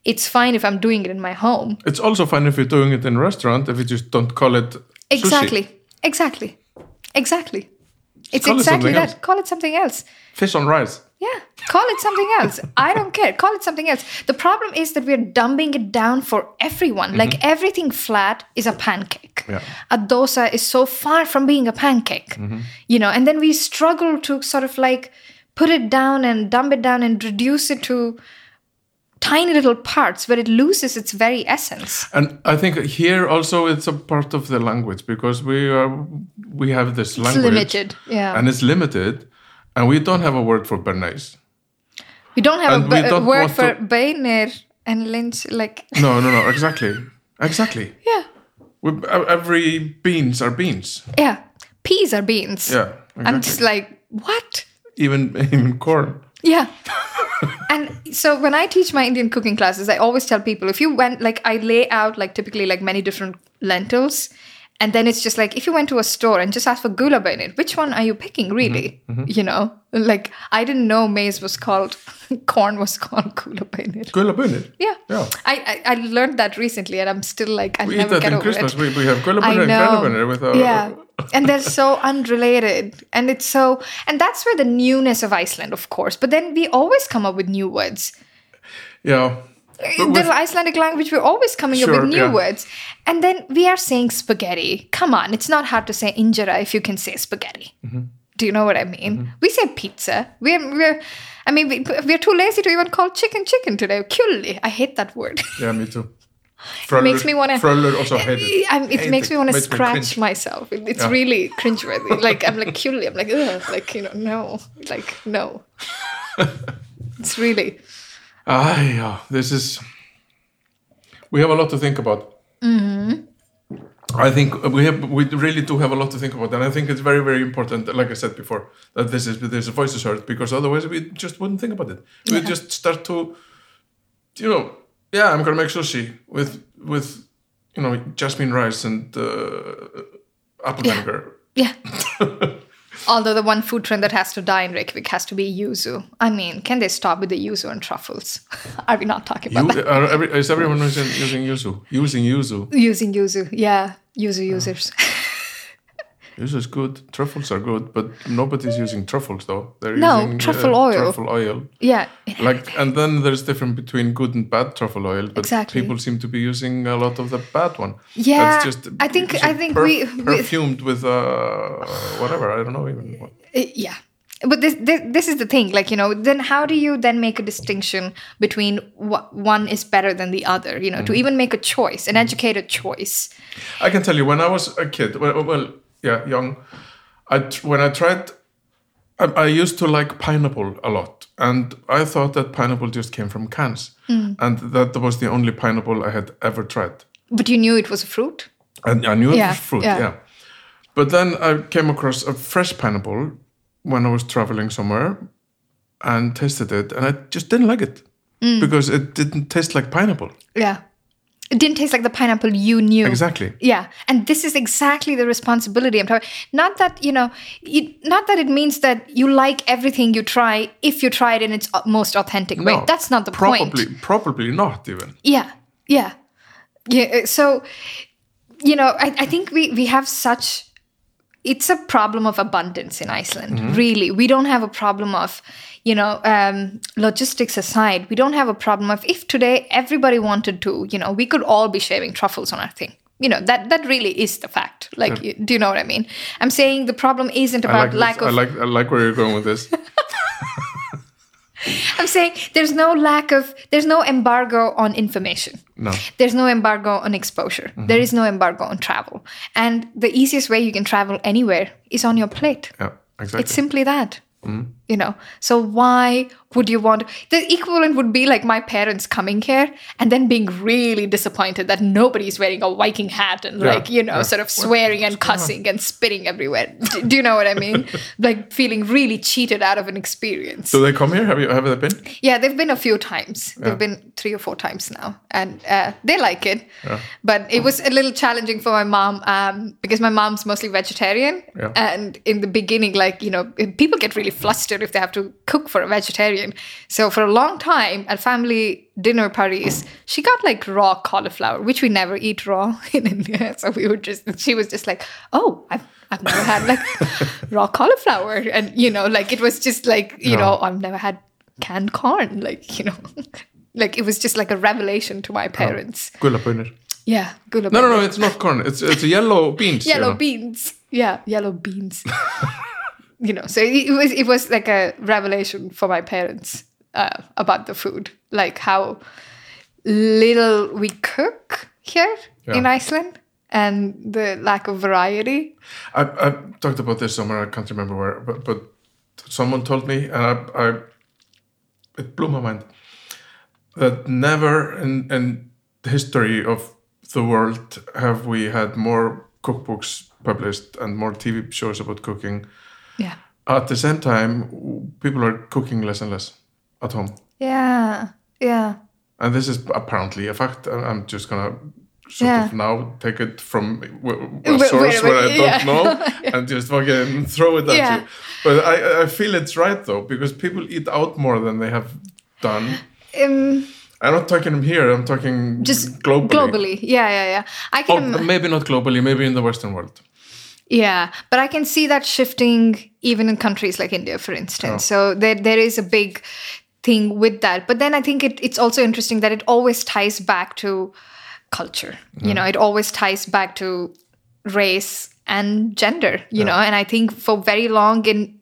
It's fine if i'm doing it in my home. It's also fine if you're doing it in a restaurant if you just don't call it sushi. exactly. Exactly. Exactly it's call exactly something that else. call it something else Fish on rice. Yeah, call it something else. I don't care. Call it something else. The problem is that we're dumbing it down for everyone. Like mm-hmm. everything flat is a pancake. Yeah. A dosa is so far from being a pancake. Mm-hmm. You know, and then we struggle to sort of like put it down and dumb it down and reduce it to tiny little parts where it loses its very essence. And I think here also it's a part of the language because we are we have this language limited, yeah. and it's limited, and we don't have a word for bernays. We don't have And a don't word for to- beiner and lynch, like, No, no, no, exactly, exactly. yeah, We, every beans are beans. yeah. Peas are beans. Yeah, I'm just like, what? even even corn. Yeah. and so when I teach my Indian cooking classes, I always tell people if you went like I lay out like typically like many different lentils, and then it's just like if you went to a store and just asked for gula in it, which one are you picking mm-hmm. really? Mm-hmm. You know, like I didn't know maize was called corn was called gula in it. gular baunir. Yeah. Yeah. I, I I learned that recently, and I'm still like I We eat never that get in over Christmas. it. We, we have gulla I bunir and with our yeah, and they're so unrelated, and it's so, and that's where the newness of Iceland, of course. But then we always come up with new words. yeah. But the Icelandic language, we're always coming up with new yeah. words, and then we are saying spaghetti. Come on, it's not hard to say injera if you can say spaghetti. Mm-hmm. Do you know what I mean? We say pizza. We're, we're I mean, we, we're too lazy to even call chicken chicken today. Kjúlli. I hate that word. Yeah, me too. Makes me wanna- Fröller also hate it. It makes me want to scratch cringe. myself. It- It's Yeah. really cringeworthy. Like I'm like Kjúlli. I'm like ugh. Like you know, no. Like no. it's really Ah, yeah. This is. We have a lot to think about. Mm-hmm. I think we have we really do have a lot to think about, and I think it's very very important. Like I said before, that this is this voice is heard because otherwise we just wouldn't think about it. We would just start to, you know, yeah, I'm gonna make sushi with with you know jasmine rice and uh, apple Yeah. vinegar. yeah. Although the one food trend that has to die in Reykjavik has to be yuzu. I mean, can they stop with the yuzu and truffles? Are we not talking about You, that? are every, is everyone using, using yuzu? Using yuzu. Using yuzu, yeah, yuzu users. Yuzu is good. Truffles are good, but nobody's using truffles though. They're No, using truffle uh, oil. Truffle oil. yeah, Like, and then there's difference between good and bad truffle oil. But Exactly. people seem to be using a lot of the bad one. Yeah, That's just I think- I think we- we- perfumed with uh, whatever. I don't know even. What. Uh, yeah but this, this this is the thing like you know then how do you then make a distinction between what one is better than the other you know to even make a choice an educated choice I can tell you when I was a kid. Well, well yeah, young. I when I tried. I, I used to like pineapple a lot, and I thought that pineapple just came from cans, Hmm. and that was the only pineapple I had ever tried. but you knew it was a fruit And I knew it Yeah, was fruit, yeah. yeah. But then I came across a fresh pineapple when I was traveling somewhere and tasted it, and I just didn't like it Mm. because it didn't taste like pineapple. yeah it didn't taste like the pineapple you knew Exactly. yeah and this is exactly the responsibility i'm talking not that you know it, not that it means that you like everything you try if you try it in its most authentic way that's not the probably, point Probably not even. Yeah, yeah, yeah. uh, So, you know, I, I think we we have such. It's a problem of abundance in Iceland. Really, we don't have a problem of, you know, um, logistics aside. We don't have a problem of if today everybody wanted to, you know, we could all be shaving truffles on our thing. You know that that really is the fact. Like, you, do you know what I mean? I'm saying the problem isn't about like, this. lack of I like I like where you're going with this. I'm saying there's no lack of, there's no embargo on information. No. There's no embargo on exposure. There is no embargo on travel. And the easiest way you can travel anywhere is on your plate. Yeah, exactly. It's simply that. You know, so why would you want the equivalent would be like my parents coming here and then being really disappointed that nobody's wearing a Viking hat and Yeah, like, you know, yeah. sort of swearing and cussing and spitting everywhere. Do, do you know what I mean? like feeling really cheated out of an experience. Do they come here? Have you have they been? Yeah, they've been a few times. Yeah. They've been three or four times now, and uh, they like it. But it was a little challenging for my mom um, because my mom's mostly vegetarian, and in the beginning, like you know, people get really flustered if they have to cook for a vegetarian. So for a long time at family dinner parties, she got like raw cauliflower, which we never eat raw in India. So we would just, she was just like, "Oh, I've." I've never had like raw cauliflower, and you know, like it was just like you No. know, oh, I've never had canned corn like you know like it was just like a revelation to my oh, parents Gular baunir. yeah good No, no, no. It's not corn. It's it's yellow beans. you yellow know. beans yeah yellow beans you know so it was it was like a revelation for my parents uh, about the food, like how little we cook here in Iceland and the lack of variety. I, I talked about this somewhere. I can't remember where, but, but someone told me, and I, I it blew my mind that never in in the history of the world have we had more cookbooks published and more TV shows about cooking. Yeah. At the same time, people are cooking less and less at home, Yeah. Yeah. and this is apparently a fact. I'm just gonna. Sort Yeah. of now take it from a Wait, source wait, where I don't yeah. know and just fucking throw it at Yeah. you. But I, I feel it's right though because people eat out more than they have done. Um, I'm not talking here. I'm talking just globally. globally. Yeah, yeah, yeah. I Oh, can. maybe not globally. Maybe in the Western world. Yeah, but I can see that shifting even in countries like India, for instance. Oh. So there there is a big thing with that. But then I think it, it's also interesting that it always ties back to culture. You know, it always ties back to race and gender. You know, and I think for very long in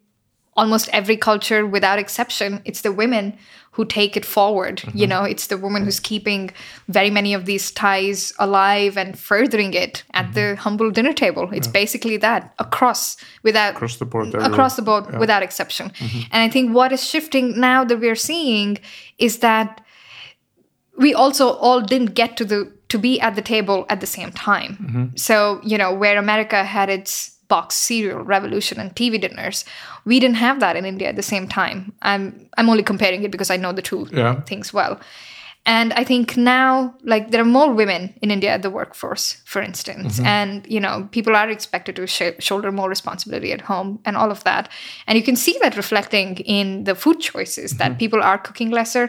almost every culture without exception it's the women who take it forward you mm-hmm. know? It's the woman who's keeping very many of these ties alive and furthering it at the mm-hmm. humble dinner table. It's basically that across without Across the board. across the board without exception. Mm-hmm. And i think what is shifting now that we're seeing is that we also all didn't get to the to be at the table at the same time. So you know where america had its box cereal revolution and tv dinners. We didn't have that in india at the same time. I'm i'm only comparing it because i know the two Yeah. things well. And i think now like there are more women in india at the workforce for instance. Mm-hmm. And you know people are expected to sh- shoulder more responsibility at home and all of that. And you can see that reflecting in the food choices that mm-hmm. people are cooking lesser.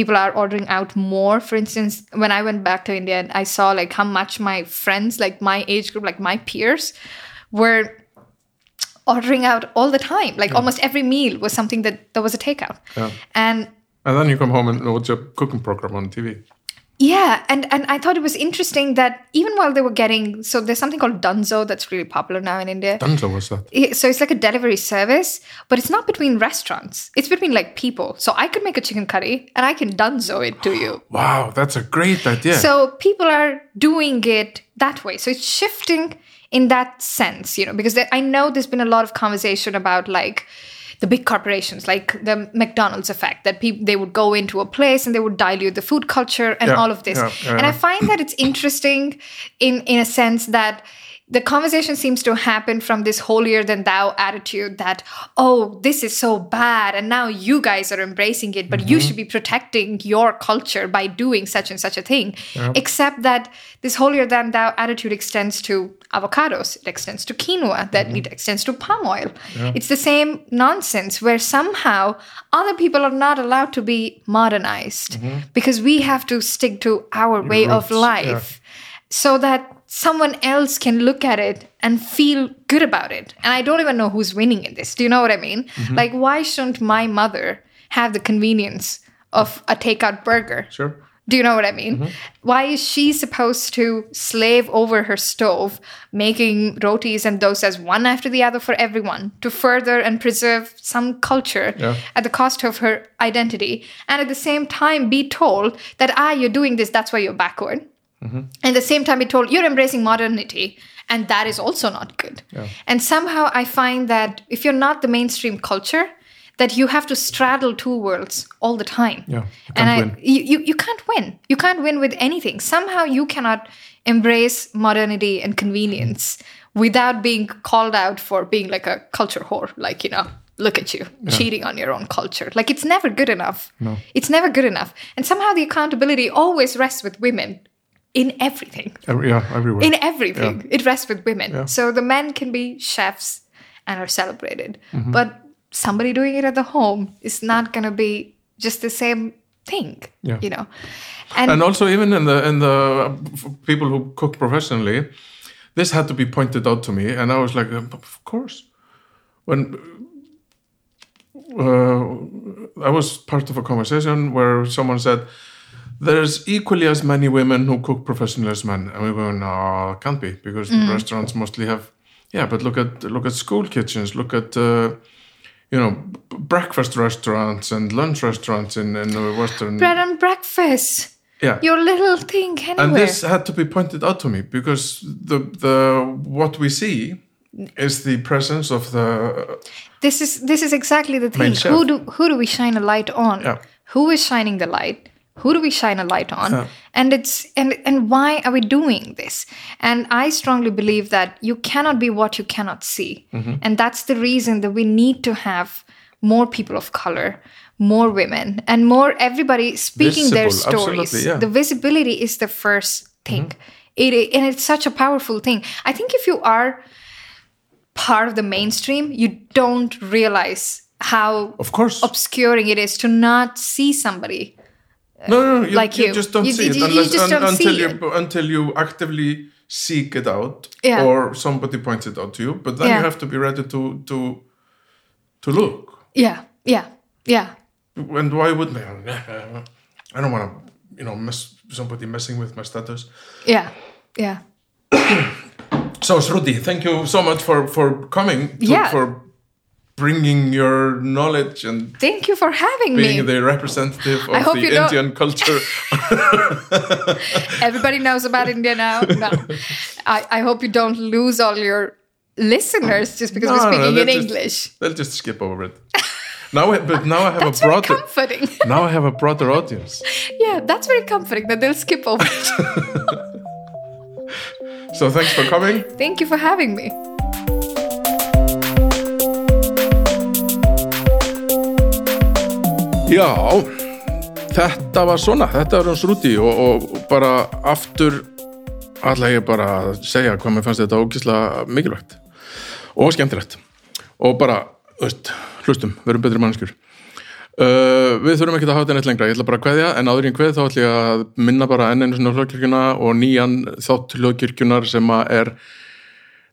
People are ordering out more. For instance when i went back to india i saw like how much my friends like my age group like my peers were ordering out all the time like almost every meal was something that there was a takeout Yeah. and And then you come home and watch a cooking program on TV. Yeah, and and I thought it was interesting that even while they were getting so there's something called Dunzo that's really popular now in India. Dunzo was that? Yeah, So it's like a delivery service, but it's not between restaurants. It's between like people. So I could make a chicken curry and I can Dunzo it to you. Wow, that's a great idea. So people are doing it that way. So it's shifting in that sense, you know, because there, I know there's been a lot of conversation about like the big corporations, like the McDonald's effect, that people they would go into a place and they would dilute the food culture and Yeah, all of this. yeah, yeah, and I find that it's interesting in in a sense that the conversation seems to happen from this holier than thou attitude that oh this is so bad and now you guys are embracing it but you Mm-hmm. should be protecting your culture by doing such and such a thing except that this holier than thou attitude extends to avocados it extends to quinoa that Mm-hmm. it extends to palm oil it's the same nonsense where somehow other people are not allowed to be modernized because we have to stick to our way of Mm-hmm. yeah. life so that someone else can look at it and feel good about it. And I don't even know who's winning in this. Do you know what I mean? Mm-hmm. Like, why shouldn't my mother have the convenience of a takeout burger? Sure. Do you know what I mean? Mm-hmm. Why is she supposed to slave over her stove, making rotis and dosas one after the other for everyone to further and preserve some culture Yeah. at the cost of her identity? And at the same time, be told that, ah, you're doing this, that's why you're backward. And at the same time, be told you're embracing modernity, and that is also not good. And somehow I find that if you're not the mainstream culture, that you have to straddle two worlds all the time. Yeah, and I, you, you, you can't win. You can't win with anything. Somehow you cannot embrace modernity and convenience without being called out for being like a culture whore. Like, you know, look at you cheating on your own culture. Like, it's never good enough. No. It's never good enough. And somehow the accountability always rests with women in everything. Every, yeah, everywhere. In everything. It rests with women. Yeah. So the men can be chefs and are celebrated. Mm-hmm. But somebody doing it at the home is not going to be just the same thing, Yeah. you know. And, and also even in the in the uh, people who cook professionally this had to be pointed out to me and i was like of course when uh, i was part of a conversation where someone said there's equally as many women who cook professionally as men and we go no can't be because restaurants mostly have yeah but look at look at school kitchens look at uh, you know b- breakfast restaurants and lunch restaurants in, in the western Bread and breakfast. yeah Your little thing anywhere. and this had to be pointed out to me because the the what we see is the presence of the this is this is exactly the thing. Who do who do we shine a light on? Yeah. Who is shining the light? Who do we shine a light on? Yeah. And it's and and why are we doing this? And I strongly believe that you cannot be what you cannot see. Mm-hmm. And that's the reason that we need to have more people of color, more women, and more everybody speaking their stories. yeah. Mm-hmm. The visibility is the first thing. It, and it's such a powerful thing. I think if you are part of the mainstream, you don't realize how of course obscuring it is to not see somebody. No no, no you, like you you. just don't You- see it unless, don't until you it. until you actively seek it out Yeah. or somebody points it out to you but then Yeah. you have to be ready to to to look Yeah, yeah, yeah. and why wouldn't I? I don't want to, you know, mess somebody messing with my status. Yeah, yeah. So, Shruthi, thank you so much for for coming. To, Yeah. For bringing your knowledge and Thank you for having being me. Being the representative of hope the Indian culture. Everybody knows about India now. No, I, I hope you don't lose all your listeners just because No, we're no, speaking in just- English. They'll just skip over it. Now, I- but now I have That's a very broader. comforting. Now I have a broader audience. yeah, that's very comforting that they'll skip over it. So thanks for coming. Thank you for having me. Já, þetta var svona, þetta var hans rúti og, og bara aftur ætla ég bara að segja hvað mér fannst þetta ógislega mikilvægt og skemmtilegt og bara, veist, hlustum, verum betri mannskjur. Uh, við þurfum ekki að hafa þetta neitt lengra, ég ætla bara að kveðja en áður en kveð þá ætla ég að minna bara enn einu svona hljóðkirkjuna og nýjan þátt hljóðkirkjunar sem að er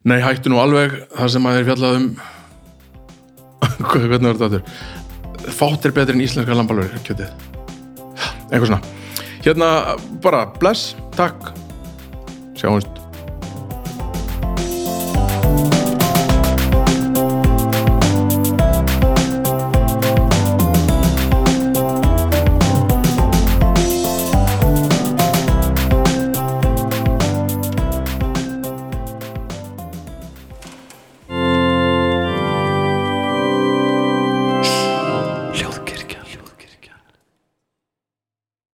nei hættu nú alveg það sem að er fjallað um hvað, hvernig var þetta aftur? Fátt er betri en íslenska lambalur kjötið. Eitthvað svona. Hérna bara bless, takk. Sjáumst